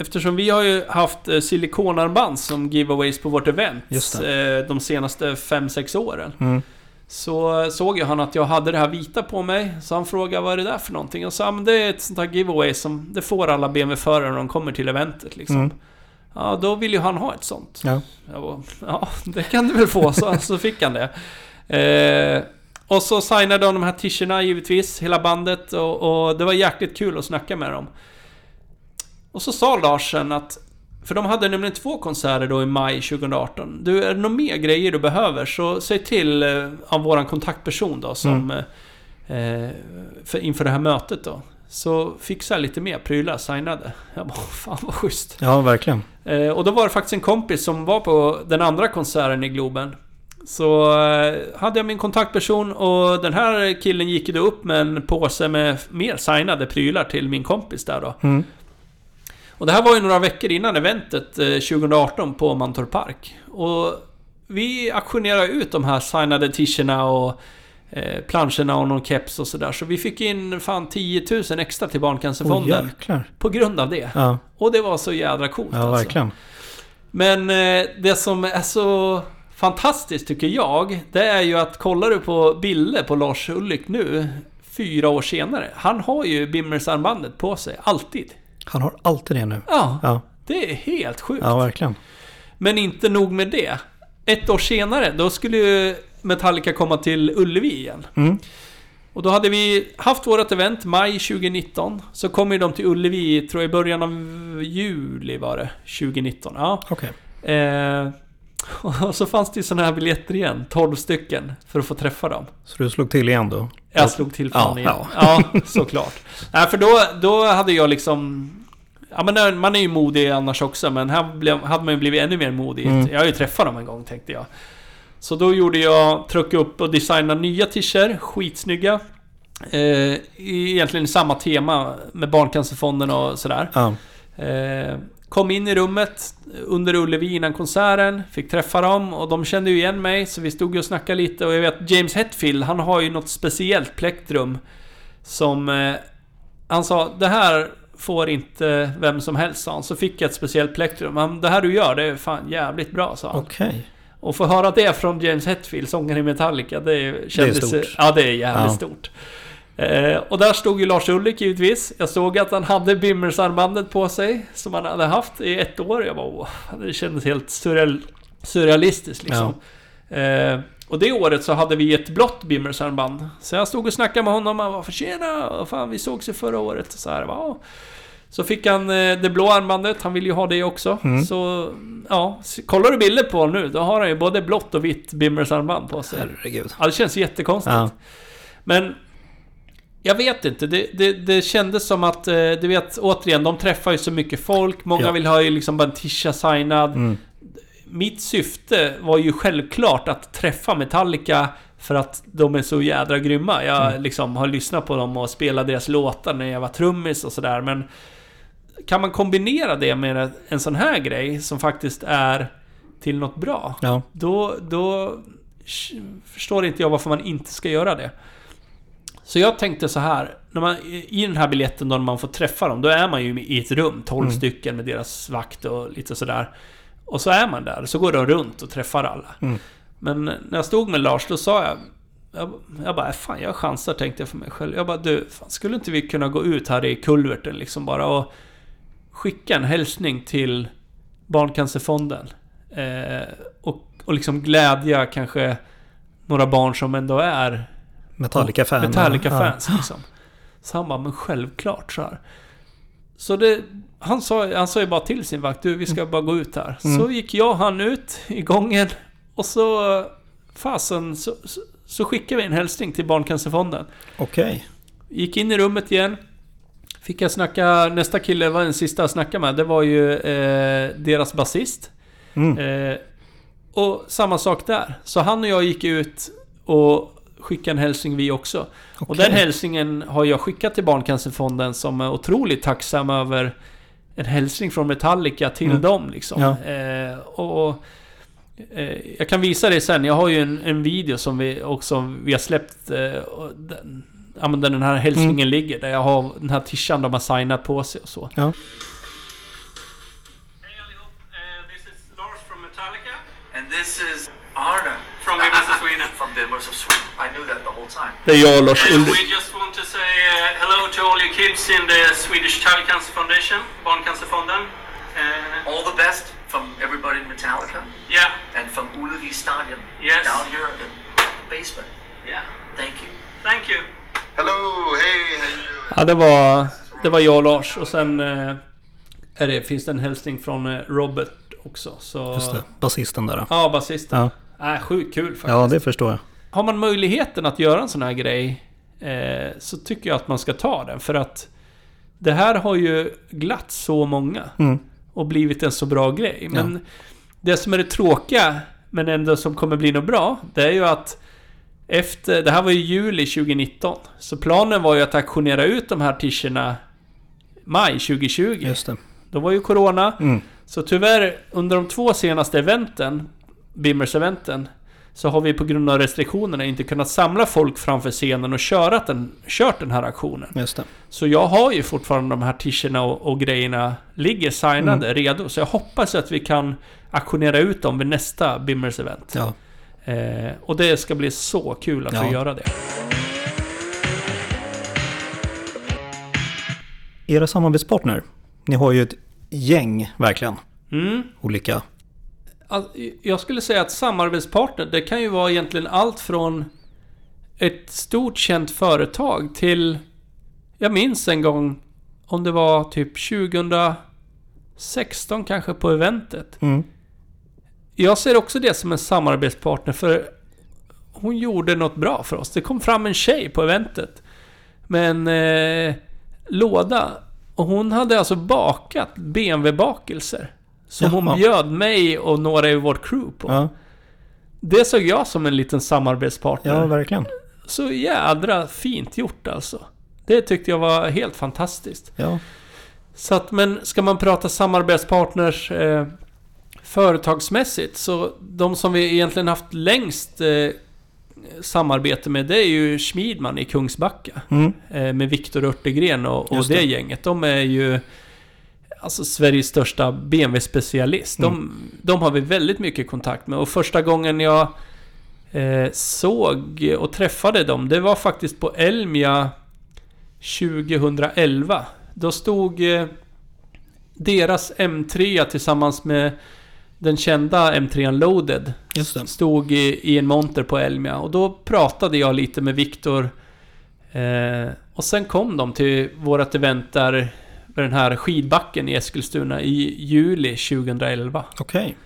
Eftersom vi har ju haft eh, silikonarmband som giveaways på vårt event eh, de senaste 5-6 åren. Mm. Så såg ju han att jag hade det här vita på mig. Så han frågade vad är det där för någonting? Och sa men det är ett sånt här giveaway som det får alla BMW-förare när de kommer till eventet liksom. Mm. Ja, då vill ju han ha ett sånt. Ja. Bara, ja, det kan du väl få. Så, så fick han det. Eh, och så signade de de här t-shirtarna givetvis, hela bandet. Och, och det var jäkligt kul att snacka med dem. Och så sa Larsen att... För de hade nämligen två konserter då i maj 2018. Du, är det några mer grejer du behöver så säg till eh, av våran kontaktperson då som... Eh, för, inför det här mötet då. Så fixa lite mer prylar, signade. Jag bara, fan vad schysst. ja, verkligen. Eh, och då var det faktiskt en kompis som var på den andra konserten i Globen. Så eh, hade jag min kontaktperson och den här killen gick ju då upp med en påse med mer signade prylar till min kompis där då. Mm. Och det här var ju några veckor innan eventet eh, 2018 på Mantorp Park. Och vi auktionerade ut de här signade t-shirtarna och eh, planscherna och någon keps och sådär. Så vi fick in fan 10 000 extra till Barncancerfonden. jäklar. på grund av det. Ja, Och det var så jädra coolt ja alltså. verkligen. Men eh, det som är så fantastiskt tycker jag, det är ju att kollar du på bilder på Lars Ulrik nu, fyra år senare. Han har ju Bimmers-armbandet på sig, alltid. Han har alltid det nu. Ja, Ja, det är helt sjukt. ja verkligen. Men inte nog med det. Ett år senare, då skulle ju Metallica komma till Ullevi igen. Mm. Och då hade vi haft vårt event maj 2019. Så kom ju de till Ullevi, tror jag i början av juli var det, 2019. Ja. Okej. Eh, [LAUGHS] och så fanns det ju sådana här biljetter igen, 12 stycken, för att få träffa dem. Så du slog till igen då? Jag slog till fan Ja, igen. Ja, såklart. Nej, för då, då hade jag liksom... Ja men man är ju modig annars också, men här blev, hade man ju blivit ännu mer modig. Mm. Jag har ju träffat dem en gång tänkte jag. Så då gjorde jag, tryckte upp och designade nya t-shirts, skitsnygga. Eh, egentligen samma tema med Barncancerfonden och sådär. Ja. Eh, kom in i rummet under Ullevi innan konserten, fick träffa dem och de kände ju igen mig så vi stod och snackade lite och jag vet James Hetfield, han har ju något speciellt plektrum som... Eh, han sa det här får inte vem som helst sa han. Så fick jag ett speciellt plektrum. Han, det här du gör det är fan jävligt bra sa han. Okej. Och få höra det från James Hetfield, sångaren i Metallica, det kändes... stort. Ja, det är jävligt Ja. stort. Eh, och där stod ju Lars Ulrik givetvis. Jag såg att han hade Bimmers-armbandet på sig, som han hade haft i ett år. Jag bara åh, det kändes helt surreal, surrealistiskt liksom. Eh, och det året så hade vi ett blått Bimmers-armband. Så jag stod och snackade med honom och var tjena, fan vi sågs ju förra året. Så här, va? Så fick han eh, det blå armbandet, han ville ju ha det också. Mm. Så, ja. Kollar du bilder på honom nu, då har han ju både blått och vitt Bimmers armband på sig. Herregud. Ja, det känns jättekonstigt. Ja. Men... Jag vet inte, det, det, det kändes som att, eh, du vet, återigen, de träffar ju så mycket folk. Många Ja. vill ha ju liksom bara en tisha signad. Mm. Mitt syfte var ju självklart att träffa Metallica för att de är så jädra grymma. Jag Mm. liksom har lyssnat på dem och spelat deras låtar när jag var trummis och sådär. Men kan man kombinera det med en sån här grej som faktiskt är till något bra? Ja. Då, då förstår inte jag varför man inte ska göra det. Så jag tänkte så här, när man, i den här biljetten då när man får träffa dem, då är man ju i ett rum, 12 Mm. stycken med deras vakt och lite sådär. Och så är man där, så går de runt och träffar alla. Mm. Men när jag stod med Lars, då sa jag... Jag, jag bara, fan jag chansar tänkte jag för mig själv. Jag bara, du, fan, skulle inte vi kunna gå ut här i kulverten liksom bara och skicka en hälsning till Barncancerfonden? Eh, och, och liksom glädja kanske några barn som ändå är Metallica-fan. Metallica-fans liksom. Så han bara, men självklart så här. Så det... Han sa, han sa ju bara till sin vakt, du vi ska bara gå ut här. Mm. Så gick jag och han ut i gången. Och så... Fasen, så, så, så skickade vi en hälsning till Barncancerfonden. Ja. Okej. Gick in i rummet igen. Fick jag snacka, nästa kille var den sista jag snackade med. Det var ju eh, deras basist. Mm. Eh, och samma sak där. Så han och jag gick ut och skicka en hälsning vi också. Och Okej. den hälsningen har jag skickat till Barncancerfonden som är otroligt tacksam över en hälsning från Metallica till Mm. dem liksom. Ja. Eh, och eh, Jag kan visa det sen. Jag har ju en, en video som vi också vi har släppt. Eh, och den, ja, men där den här hälsningen Mm. ligger. Där jag har den här tishan de har signat på sig och så. Ja. Hej allihop. Uh, this is Lars from Metallica. And this is of From Bimmers of Sweden. I knew that the whole time. Det är jag och Lars Ulrik. we just want to say uh, hello to all you kids in the Swedish Child Cancer Foundation, Barncancerfonden. Uh, All the best from everybody in Metallica yeah, and from Ullevi Stadion Yes. down here in the basement. yeah. Thank you. Thank you. Hello, hey? Ja, det var, det var jag och Lars. Och sen eh, är det, finns det en hälsning från eh, Robert också. Så, Just det. Basisten där. då. Ja, basisten. Ja. Äh, sjukt kul faktiskt. ja, det förstår jag. Har man möjligheten att göra en sån här grej eh, så tycker jag att man ska ta den. För att det här har ju glatt så många. Mm. Och blivit en så bra grej. Men det som är det tråkiga, men ändå som kommer bli något bra, det är ju att efter, det här var ju juli 2019. Så planen var ju att auktionera ut de här t-shirtarna maj 2020. Just det. Då var ju Corona. Mm. Så tyvärr, under de två senaste eventen, Bimmers-eventen, så har vi på grund av restriktionerna inte kunnat samla folk framför scenen och köra den, kört den här aktionen. Just det. Så jag har ju fortfarande de här t-shirtarna och, och grejerna ligger signade, Mm. redo. Så jag hoppas att vi kan auktionera ut dem vid nästa Bimmers-event. Ja. Eh, och det ska bli så kul att få Ja. göra det. Era samarbetspartner. Ni har ju ett gäng, verkligen. Mm. Olika. Jag skulle säga att samarbetspartner, det kan ju vara egentligen allt från ett stort känt företag till... Jag minns en gång om det var typ 2016 kanske på eventet. Mm. Jag ser också det som en samarbetspartner för hon gjorde något bra för oss. Det kom fram en tjej på eventet med en eh, låda och hon hade alltså bakat BMW-bakelser. Som hon bjöd mig och några i vårt crew på. Ja, Det såg jag som en liten samarbetspartner. ja verkligen. Så jädra fint gjort alltså. Det tyckte jag var helt fantastiskt. Ja. Så att, men ska man prata samarbetspartners eh, företagsmässigt så de som vi egentligen haft längst eh, samarbete med det är ju Schmidman i Kungsbacka. Mm. Eh, med Viktor Örtegren och, och det. det. gänget. De är ju alltså Sveriges största BMW-specialist. De, Mm. de har vi väldigt mycket kontakt med och första gången jag eh, såg och träffade dem, det var faktiskt på Elmia 2011. Då stod eh, deras M3 tillsammans med den kända M3 Loaded stod i, i en monter på Elmia och då pratade jag lite med Viktor. Eh, och sen kom de till vårt event där vid den här skidbacken i Eskilstuna i juli 2011. Okej.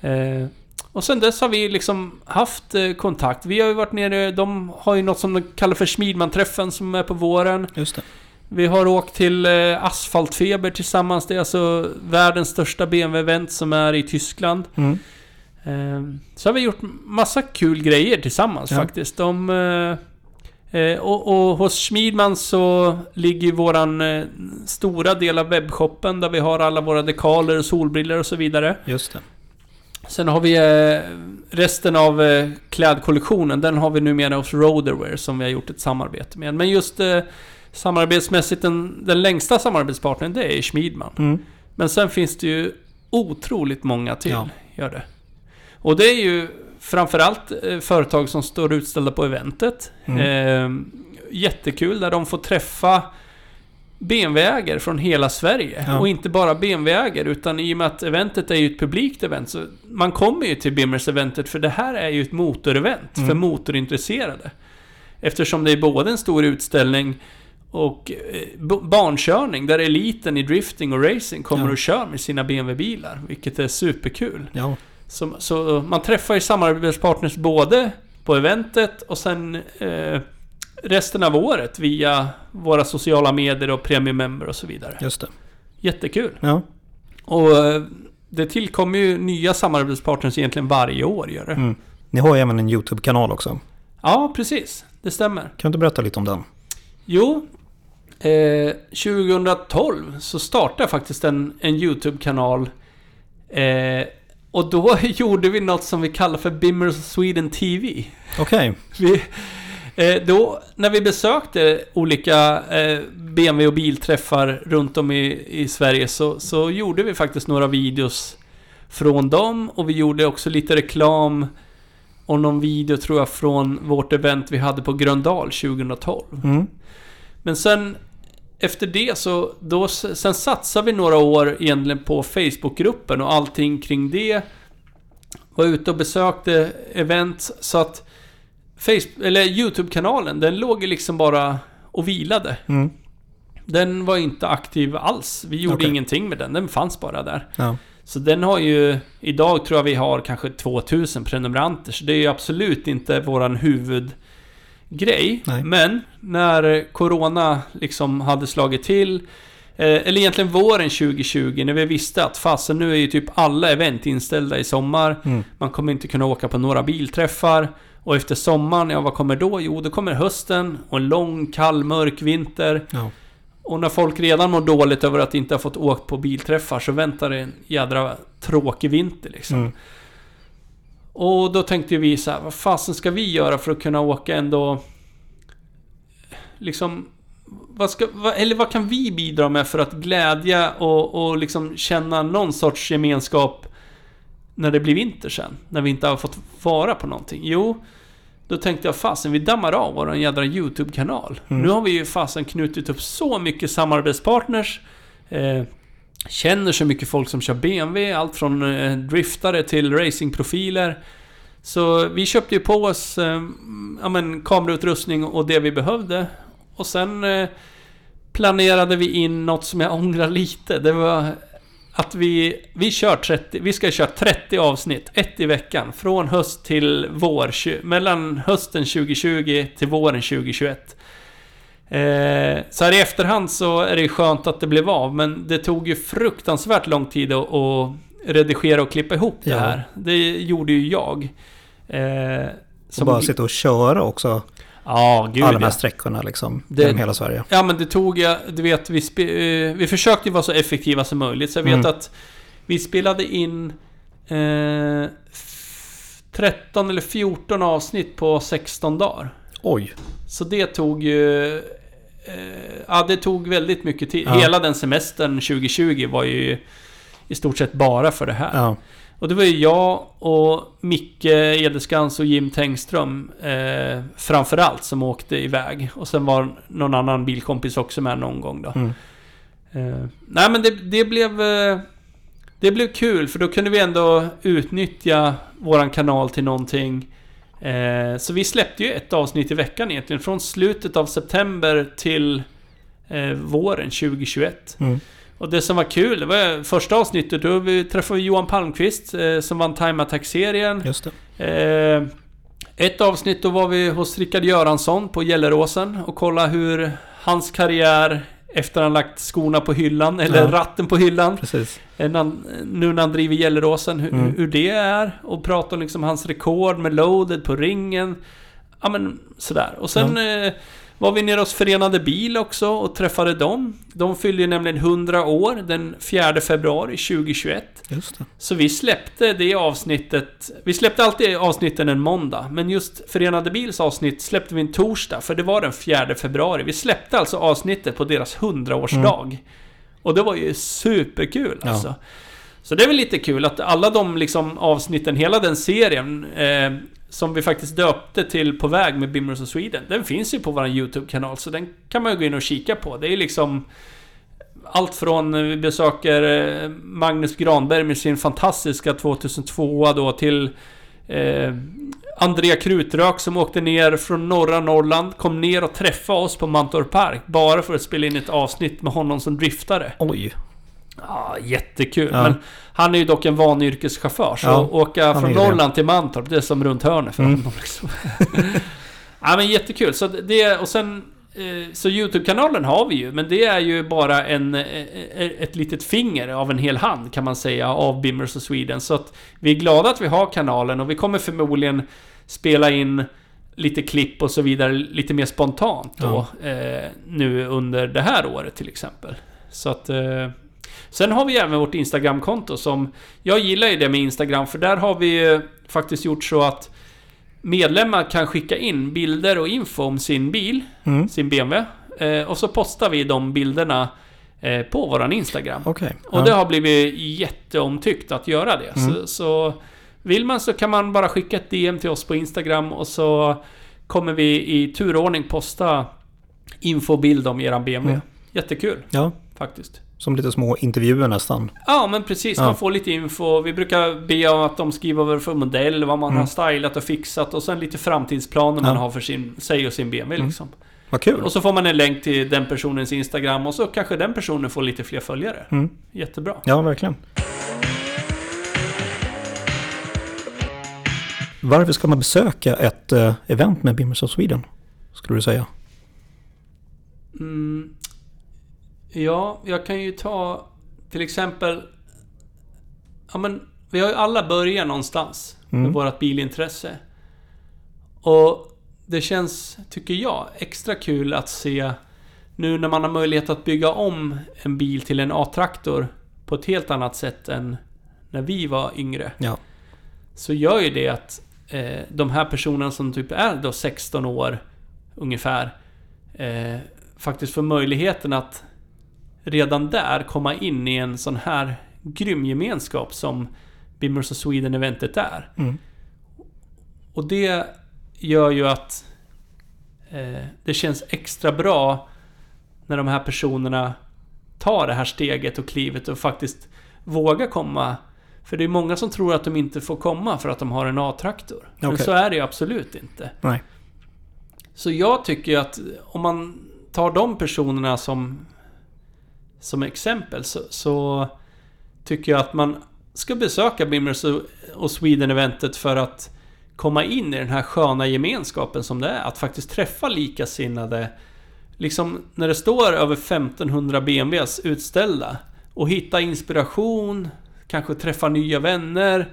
Eh, och sen dess har vi liksom haft eh, kontakt. Vi har ju varit nere, de har ju något som de kallar för Smidman-träffen som är på våren. Just det. Vi har åkt till eh, Asfaltfeber tillsammans. Det är alltså världens största BMW-event som är i Tyskland. Mm. Så har vi gjort massa kul grejer tillsammans Ja. faktiskt. De, eh, och, och hos Schmidman så ligger ju våran eh, stora del av webbshoppen där vi har alla våra dekaler och solbriller och så vidare. Just det. Sen har vi eh, resten av klädkollektionen. Den har vi numera hos Roderwear som vi har gjort ett samarbete med. Men just samarbetsmässigt, den, den längsta samarbetspartnern det är Schmidman. Mm. Men sen finns det ju otroligt många till. Ja. Gör det. Och det är ju framförallt eh, företag som står utställda på eventet. Mm. Eh, jättekul där de får träffa BMW-ägare från hela Sverige. Ja. Och inte bara BMW-ägare utan i och med att eventet är ju ett publikt event så man kommer ju till Bimmers-eventet för det här är ju ett motorevent Mm. för motorintresserade. Eftersom det är både en stor utställning och eh, barnkörning där eliten i drifting och racing kommer Ja. och kör med sina BMW-bilar. Vilket är superkul. Ja. Så, så man träffar ju samarbetspartners både på eventet och sen eh, resten av året via våra sociala medier och premium member och så vidare. Just det. Jättekul. Ja. Och eh, det tillkommer ju nya samarbetspartners egentligen varje år gör det. Mm. Ni har ju även en YouTube-kanal också. Ja, precis. Det stämmer. Kan du berätta lite om den? Jo, eh, 2012 så startade jag faktiskt en, en YouTube-kanal. Eh, och då [LAUGHS] gjorde vi något som vi kallar för Bimmers Sweden TV. Okej. Vi, eh, då, när vi besökte olika eh, BMW och bilträffar runt om i, i Sverige så, så gjorde vi faktiskt några videos från dem och vi gjorde också lite reklam och någon video tror jag från vårt event vi hade på Gröndal 2012. Mm. Men sen efter det så, då, sen satsade vi några år egentligen på Facebookgruppen och allting kring det. Var ute och besökte event så att Facebook, eller YouTube-kanalen, den låg ju liksom bara och vilade. Mm. Den var inte aktiv alls. Vi gjorde Okej. ingenting med den, den fanns bara där. Ja. Så den har ju, idag tror jag vi har kanske 2000 prenumeranter, så det är ju absolut inte våran huvudgrej. Nej. Men när Corona liksom hade slagit till, eh, eller egentligen våren 2020, när vi visste att fasen nu är ju typ alla event inställda i sommar. Mm. Man kommer inte kunna åka på några bilträffar. Och efter sommaren, ja vad kommer då? Jo, då kommer hösten och en lång, kall, mörk vinter. Ja. Och när folk redan mår dåligt över att inte ha fått åka på bilträffar så väntar det en jädra tråkig vinter liksom. Mm. Och då tänkte vi så här, vad fasen ska vi göra för att kunna åka ändå... Liksom... Vad ska, vad, eller vad kan vi bidra med för att glädja och, och liksom känna någon sorts gemenskap när det blir vinter sen? När vi inte har fått vara på någonting? Jo, då tänkte jag fasen vi dammar av våran jädra YouTube-kanal. Mm. Nu har vi ju fasen knutit upp så mycket samarbetspartners. Eh, känner så mycket folk som kör BMW, allt från eh, driftare till racingprofiler. Så vi köpte ju på oss eh, ja, men, kamerautrustning och det vi behövde. Och sen eh, planerade vi in något som jag ångrar lite. Det var att vi, vi kör 30, vi ska köra 30 avsnitt, ett i veckan. Från höst till vår, mellan hösten 2020 till våren 2021. Eh, så här i efterhand så är det ju skönt att det blev av, men det tog ju fruktansvärt lång tid att, att redigera och klippa ihop det Ja. här. Det gjorde ju jag. Eh, Och bara sitta och köra också Ja, gud alla de här ja. sträckorna liksom. Det- Genom hela Sverige. Ja men det tog jag, du vet, vi, spe, eh, vi försökte ju vara så effektiva som möjligt. Så jag vet Mm. att vi spelade in eh, f- 13 eller 14 avsnitt på 16 dagar. Oj. Så det tog ju... Eh, ja, det tog väldigt mycket tid. Ja. Hela den semestern 2020 var ju i stort sett bara för det här. Ja. Och det var ju jag och Micke Edeskans och Jim Tengström eh, framförallt som åkte iväg. Och sen var någon annan bilkompis också med någon gång då. Mm. Eh, nej men det, det blev... Eh, det blev kul för då kunde vi ändå utnyttja våran kanal till någonting. Eh, så vi släppte ju ett avsnitt i veckan egentligen. Från slutet av september till eh, våren 2021. Mm. Och det som var kul, det var första avsnittet, då vi träffade Johan Palmqvist eh, som vann Time Attack-serien. Just det. Eh, ett avsnitt då var vi hos Rickard Göransson på Gelleråsen och kolla hur hans karriär efter han lagt skorna på hyllan, eller Ja. ratten på hyllan. Precis. Eh, när han- Nu när han driver Gelleråsen, hur, Mm. hur det är. Och prata om liksom hans rekord med loaded på ringen. Ja men sådär. Och sen eh, var vi nere hos Förenade Bil också och träffade dem. De fyllde nämligen 100 år den 4 februari 2021. Just det. Så vi släppte det avsnittet. Vi släppte alltid avsnitten en måndag. Men just Förenade Bils avsnitt släppte vi en torsdag. För det var den 4 februari. Vi släppte alltså avsnittet på deras 100-årsdag. Och det var ju superkul Ja. alltså. Så det är väl lite kul att alla de liksom avsnitten, hela den serien eh, som vi faktiskt döpte till På väg med Bimmers of Sweden. Den finns ju på vår YouTube-kanal så den kan man ju gå in och kika på. Det är liksom allt från eh, vi besöker eh, Magnus Granberg med sin fantastiska 2002 då till eh, Andrea Krutrök som åkte ner från norra Norrland, kom ner och träffade oss på Mantorp Park bara för att spela in ett avsnitt med honom som driftare. Oj. Ja, jättekul. Ja. Men han är ju dock en van yrkeschaufför, så Ja, åka från det. Norrland till Mantorp, det är som runt hörnet för Mm. honom liksom. [LAUGHS] ja men jättekul. Så det, och sen... eh, Så YouTube-kanalen har vi ju, men det är ju bara en, eh, eh, ett litet finger av en hel hand kan man säga av Bimmers of Sweden. Så att vi är glada att vi har kanalen och vi kommer förmodligen spela in lite klipp och så vidare lite mer spontant då. Eh, nu under det här året till exempel. Så att... Eh, sen har vi även vårt Instagramkonto som... Jag gillar ju det med Instagram för där har vi ju faktiskt gjort så att medlemmar kan skicka in bilder och info om sin bil, Mm. sin BMW. Eh, och så postar vi de bilderna eh, på våran Instagram. Okej. Och det har blivit jätteomtyckt att göra det. Mm. Så, så vill man så kan man bara skicka ett DM till oss på Instagram och så kommer vi i turordning posta infobild om eran BMW. Mm. Jättekul Ja, faktiskt. Som lite små intervjuer nästan. Ja, men precis. Ja. Man får lite info. Vi brukar be om att de skriver vad för modell, vad man Mm. har stylat och fixat och sen lite framtidsplaner man Ja. har för sin, sig och sin BMW Mm. liksom. Vad kul. Och så får man en länk till den personens Instagram och så kanske den personen får lite fler följare. Mm. Jättebra. Ja, verkligen. Varför ska man besöka ett eh, event med Bimmers of Sweden? Skulle du säga? Mm. Ja, jag kan ju ta till exempel... Ja men, vi har ju alla börjat någonstans med Mm. vårt bilintresse. Och det känns, tycker jag, extra kul att se nu när man har möjlighet att bygga om en bil till en A-traktor på ett helt annat sätt än när vi var yngre. Ja. Så gör ju det att eh, de här personerna som typ är då 16 år ungefär eh, faktiskt får möjligheten att redan där komma in i en sån här grym gemenskap som Bimmers of Sweden-eventet är. Mm. Och det gör ju att eh, det känns extra bra när de här personerna tar det här steget och klivet och faktiskt vågar komma. För det är många som tror att de inte får komma för att de har en A-traktor. Men Okej. så är det ju absolut inte. Nej. Så jag tycker ju att om man tar de personerna som, som exempel så, så tycker jag att man ska besöka Bimmers och- Sweden-eventet för att komma in i den här sköna gemenskapen som det är. Att faktiskt träffa likasinnade. Liksom när det står över 1500 BMWs utställda och hitta inspiration, kanske träffa nya vänner.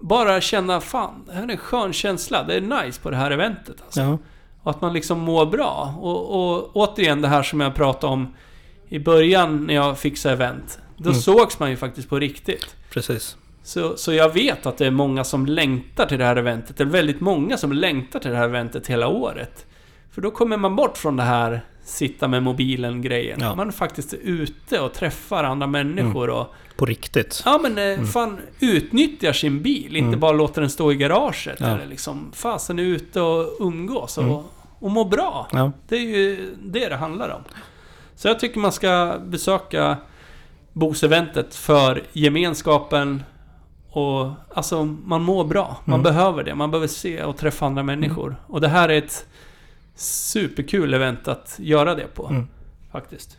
Bara känna fan, det här är en skön känsla. Det är nice på det här eventet. Alltså. Ja. Och att man liksom mår bra. Och, och återigen det här som jag pratade om i början när jag fixade event. Då Mm. sågs man ju faktiskt på riktigt. Precis. Så, så jag vet att det är många som längtar till det här eventet. Det är väldigt många som längtar till det här eventet hela året. För då kommer man bort från det här sitta med mobilen-grejen. Ja. Man är faktiskt ute och träffar andra människor och... På riktigt. Ja men eh, fan, utnyttjar sin bil. Inte Mm. bara låter den stå i garaget. Ja. Eller liksom, fasen är ute och umgås och, Mm. och mår bra. Ja. Det är ju det det handlar om. Så jag tycker man ska besöka Boseventet för gemenskapen och alltså man mår bra. Man Mm. behöver det. Man behöver se och träffa andra människor. Och det här är ett superkul event att göra det på. Mm. Faktiskt.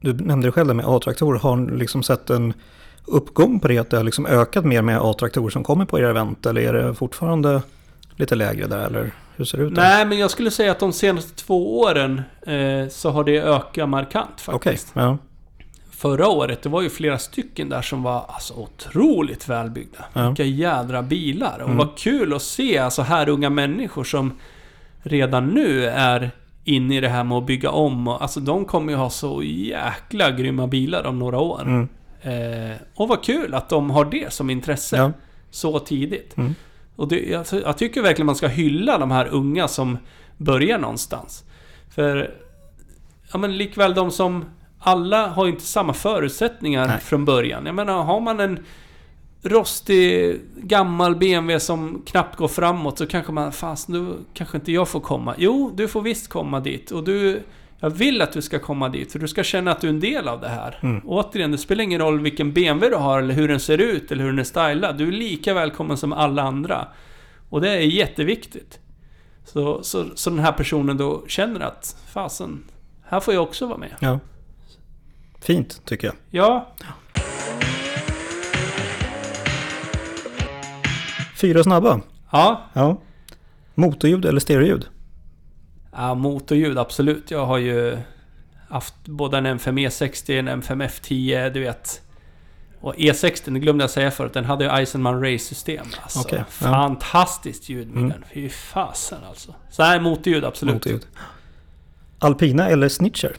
Du nämnde det själv där med A-traktorer. Har ni liksom sett en uppgång på det? Att det har liksom ökat mer med A-traktorer som kommer på era event? Eller är det fortfarande lite lägre där? Eller hur ser det ut? där? Nej, men jag skulle säga att de senaste två åren eh, så har det ökat markant faktiskt. Ja. Förra året, det var ju flera stycken där som var alltså otroligt välbyggda. Ja. Vilka jädra bilar. Och Mm. vad kul att se alltså här unga människor som redan nu är inne i det här med att bygga om. Och, alltså de kommer ju ha så jäkla grymma bilar om några år. Mm. Eh, och vad kul att de har det som intresse Ja. så tidigt. Mm. Och det, jag, jag tycker verkligen man ska hylla de här unga som börjar någonstans. För, ja men likväl de som, alla har ju inte samma förutsättningar Nej. från början. Jag menar, har man en rostig gammal BMW som knappt går framåt så kanske man, fast nu kanske inte jag får komma. Jo, du får visst komma dit. Och du, jag vill att du ska komma dit, för du ska känna att du är en del av det här. Mm. Återigen, det spelar ingen roll vilken BMW du har, eller hur den ser ut, eller hur den är stylad. Du är lika välkommen som alla andra. Och det är jätteviktigt. Så, så, så den här personen då känner att, fasen, här får jag också vara med. ja. Fint tycker jag. Ja, Fyra snabba. ja, Ja. Motorljud eller stereoljud? Ja, motorljud, absolut. Jag har ju haft både en M5 E60, en M5 F10, du vet. Och E60, det glömde jag säga förut, den hade ju Eisenman Race-system. Alltså, ja. fantastiskt ljud med Mm. den. Fy fasen alltså. Så här motorljud, absolut. Motljud. Alpina eller Snitcher?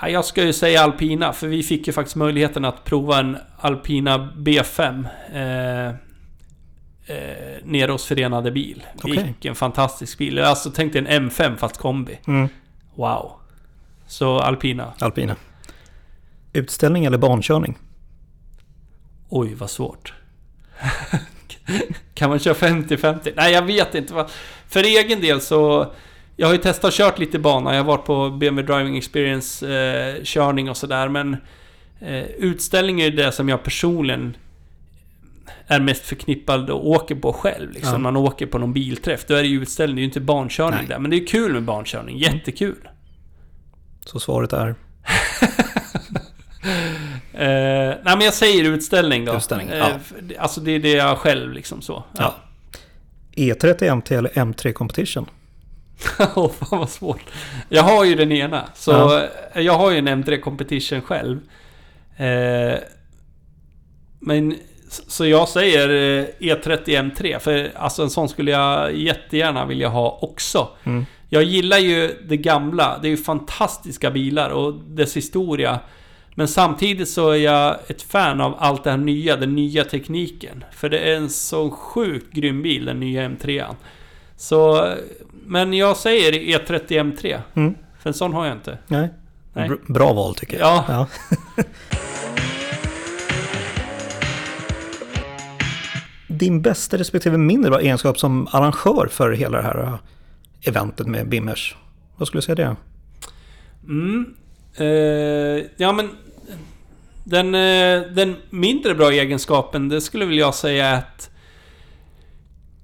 Ja, jag ska ju säga Alpina, för vi fick ju faktiskt möjligheten att prova en Alpina B5. Eh, eh, nere hos Förenade Bil. Okej. Vilken fantastisk bil. Alltså tänk dig en M5 fast kombi. Mm. Wow. Så Alpina. Alpina. Utställning eller bankörning? Oj, vad svårt. [LAUGHS] kan man köra 50-50? Nej, jag vet inte. vad- För egen del så... Jag har ju testat och kört lite bana. Jag har varit på BMW Driving Experience eh, körning och sådär. Men eh, utställning är det som jag personligen är mest förknippad och åker på själv. Liksom. Ja. Man åker på någon bilträff. Då är det ju utställning, det är ju inte bankörning Nej. där. Men det är kul med bankörning. Jättekul. Så svaret är [LAUGHS] Eh, nej men jag säger utställning då. Utställning, Eh, ja. Alltså det är det jag själv liksom så. Ja. E30 MT eller M3 Competition? [LAUGHS] Åh, fan vad svårt. Jag har ju den ena. Så Ja. jag har ju en M3 Competition själv. Eh, men så jag säger eh, E30 M3. För alltså en sån skulle jag jättegärna vilja ha också. Mm. Jag gillar ju det gamla. Det är ju fantastiska bilar och dess historia. Men samtidigt så är jag ett fan av allt det här nya, den nya tekniken. För det är en så sjukt grym bil, den nya M3an. Så, men jag säger E30 M3. Mm. För en sån har jag inte. Nej. Nej. Br- Bra val tycker jag. Ja. [LAUGHS] Din bästa respektive mindre egenskap som arrangör för hela det här äh, eventet med Bimmers? Vad skulle du säga det? Mm. Eh, ja men... Den, eh, den mindre bra egenskapen, det skulle väl jag säga att...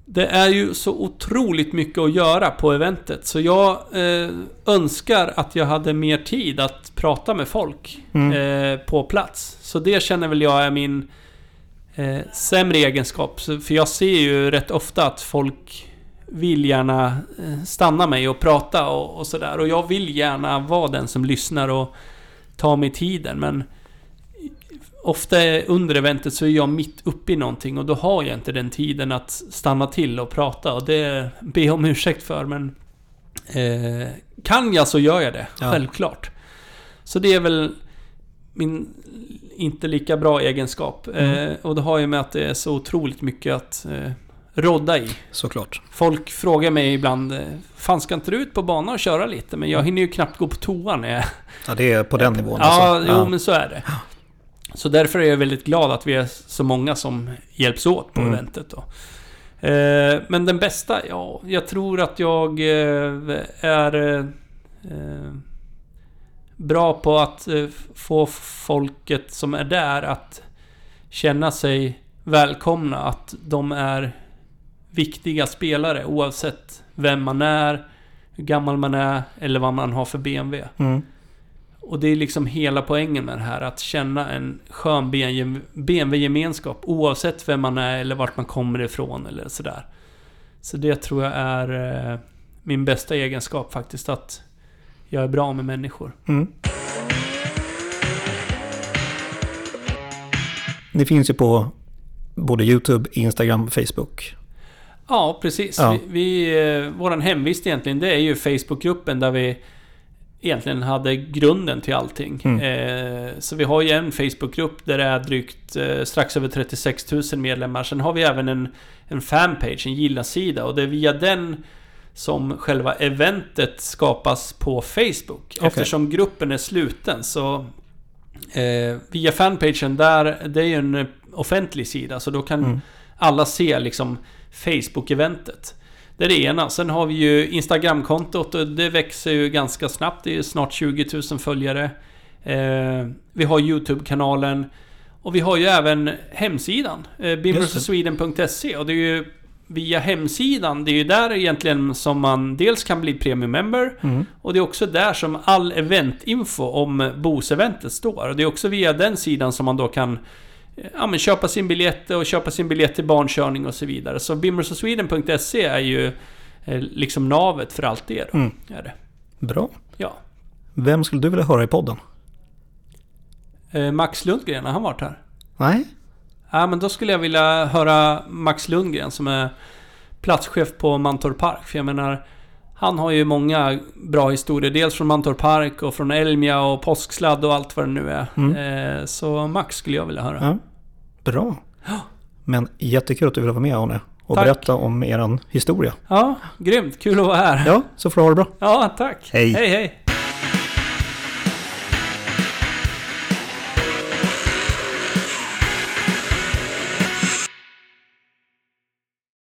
Det är ju så otroligt mycket att göra på eventet. Så jag eh, önskar att jag hade mer tid att prata med folk eh, på plats. Så det känner väl jag är min eh, sämre egenskap. För jag ser ju rätt ofta att folk vill gärna eh, stanna mig och prata och, och sådär. Och jag vill gärna vara den som lyssnar och tar mig tiden. Men ofta under eventet så är jag mitt uppe i någonting och då har jag inte den tiden att stanna till och prata. Och det ber jag om ursäkt för men... Eh, kan jag så gör jag det, Ja. självklart. Så det är väl min inte lika bra egenskap. Eh, och det har ju med att det är så otroligt mycket att eh, rodda i. Såklart. Folk frågar mig ibland eh, Fan ska inte du ut på banan och köra lite? Men jag hinner ju knappt gå på toa när jag... Ja, det är på den nivån. Ja, alltså. jo men så är det. Så därför är jag väldigt glad att vi är så många som hjälps åt på Mm. eventet då. Eh, men den bästa? Ja, jag tror att jag eh, är eh, eh, bra på att eh, få folket som är där att känna sig välkomna. Att de är viktiga spelare oavsett vem man är, hur gammal man är eller vad man har för BMW. Mm. Och det är liksom hela poängen med det här, att känna en skön BMW-gemenskap oavsett vem man är eller vart man kommer ifrån eller sådär. Så det tror jag är eh, min bästa egenskap faktiskt, att jag är bra med människor. Mm. Ni finns ju på både YouTube, Instagram och Facebook. Ja, precis. Ja. Vi, vi, eh, våran hemvist egentligen, det är ju Facebookgruppen där vi egentligen hade grunden till allting. Mm. Eh, så vi har ju en Facebookgrupp där det är drygt eh, strax över 36 000 medlemmar. Sen har vi även en, en fanpage, en gilla-sida och det är via den som själva eventet skapas på Facebook. Okej. Eftersom gruppen är sluten så eh, via fanpagen där, det är ju en offentlig sida så då kan Mm. alla se liksom Facebook-eventet. Det är det ena. Sen har vi ju Instagram-kontot och det växer ju ganska snabbt. Det är ju snart 20 000 följare. Eh, vi har YouTube-kanalen. Och vi har ju även hemsidan. Eh, bimmersosweden.se och det är ju via hemsidan, det är ju där egentligen som man dels kan bli premium member Mm. och det är också där som all eventinfo om BOS-eventet står. Och det är också via den sidan som man då kan ja, men köpa sin biljett och köpa sin biljett till barnkörning och så vidare. Så bimmersosweden.se är ju eh, liksom navet för allt det då. Mm. Är det. Bra. Ja. Vem skulle du vilja höra i podden? Eh, Max Lundgren, har han varit här? Nej? Ja, men då skulle jag vilja höra Max Lundgren som är platschef på Mantorp Park. För jag menar, han har ju många bra historier. Dels från Mantorp Park och från Elmia och påsksladd och allt vad det nu är. Eh, så Max skulle jag vilja höra. Ja. Bra. Men jättekul att du ville vara med Arne. Och Tack. berätta om eran historia. Ja, grymt. Kul att vara här. Ja, så får du ha det bra. Ja, tack. Hej. Hej, hej.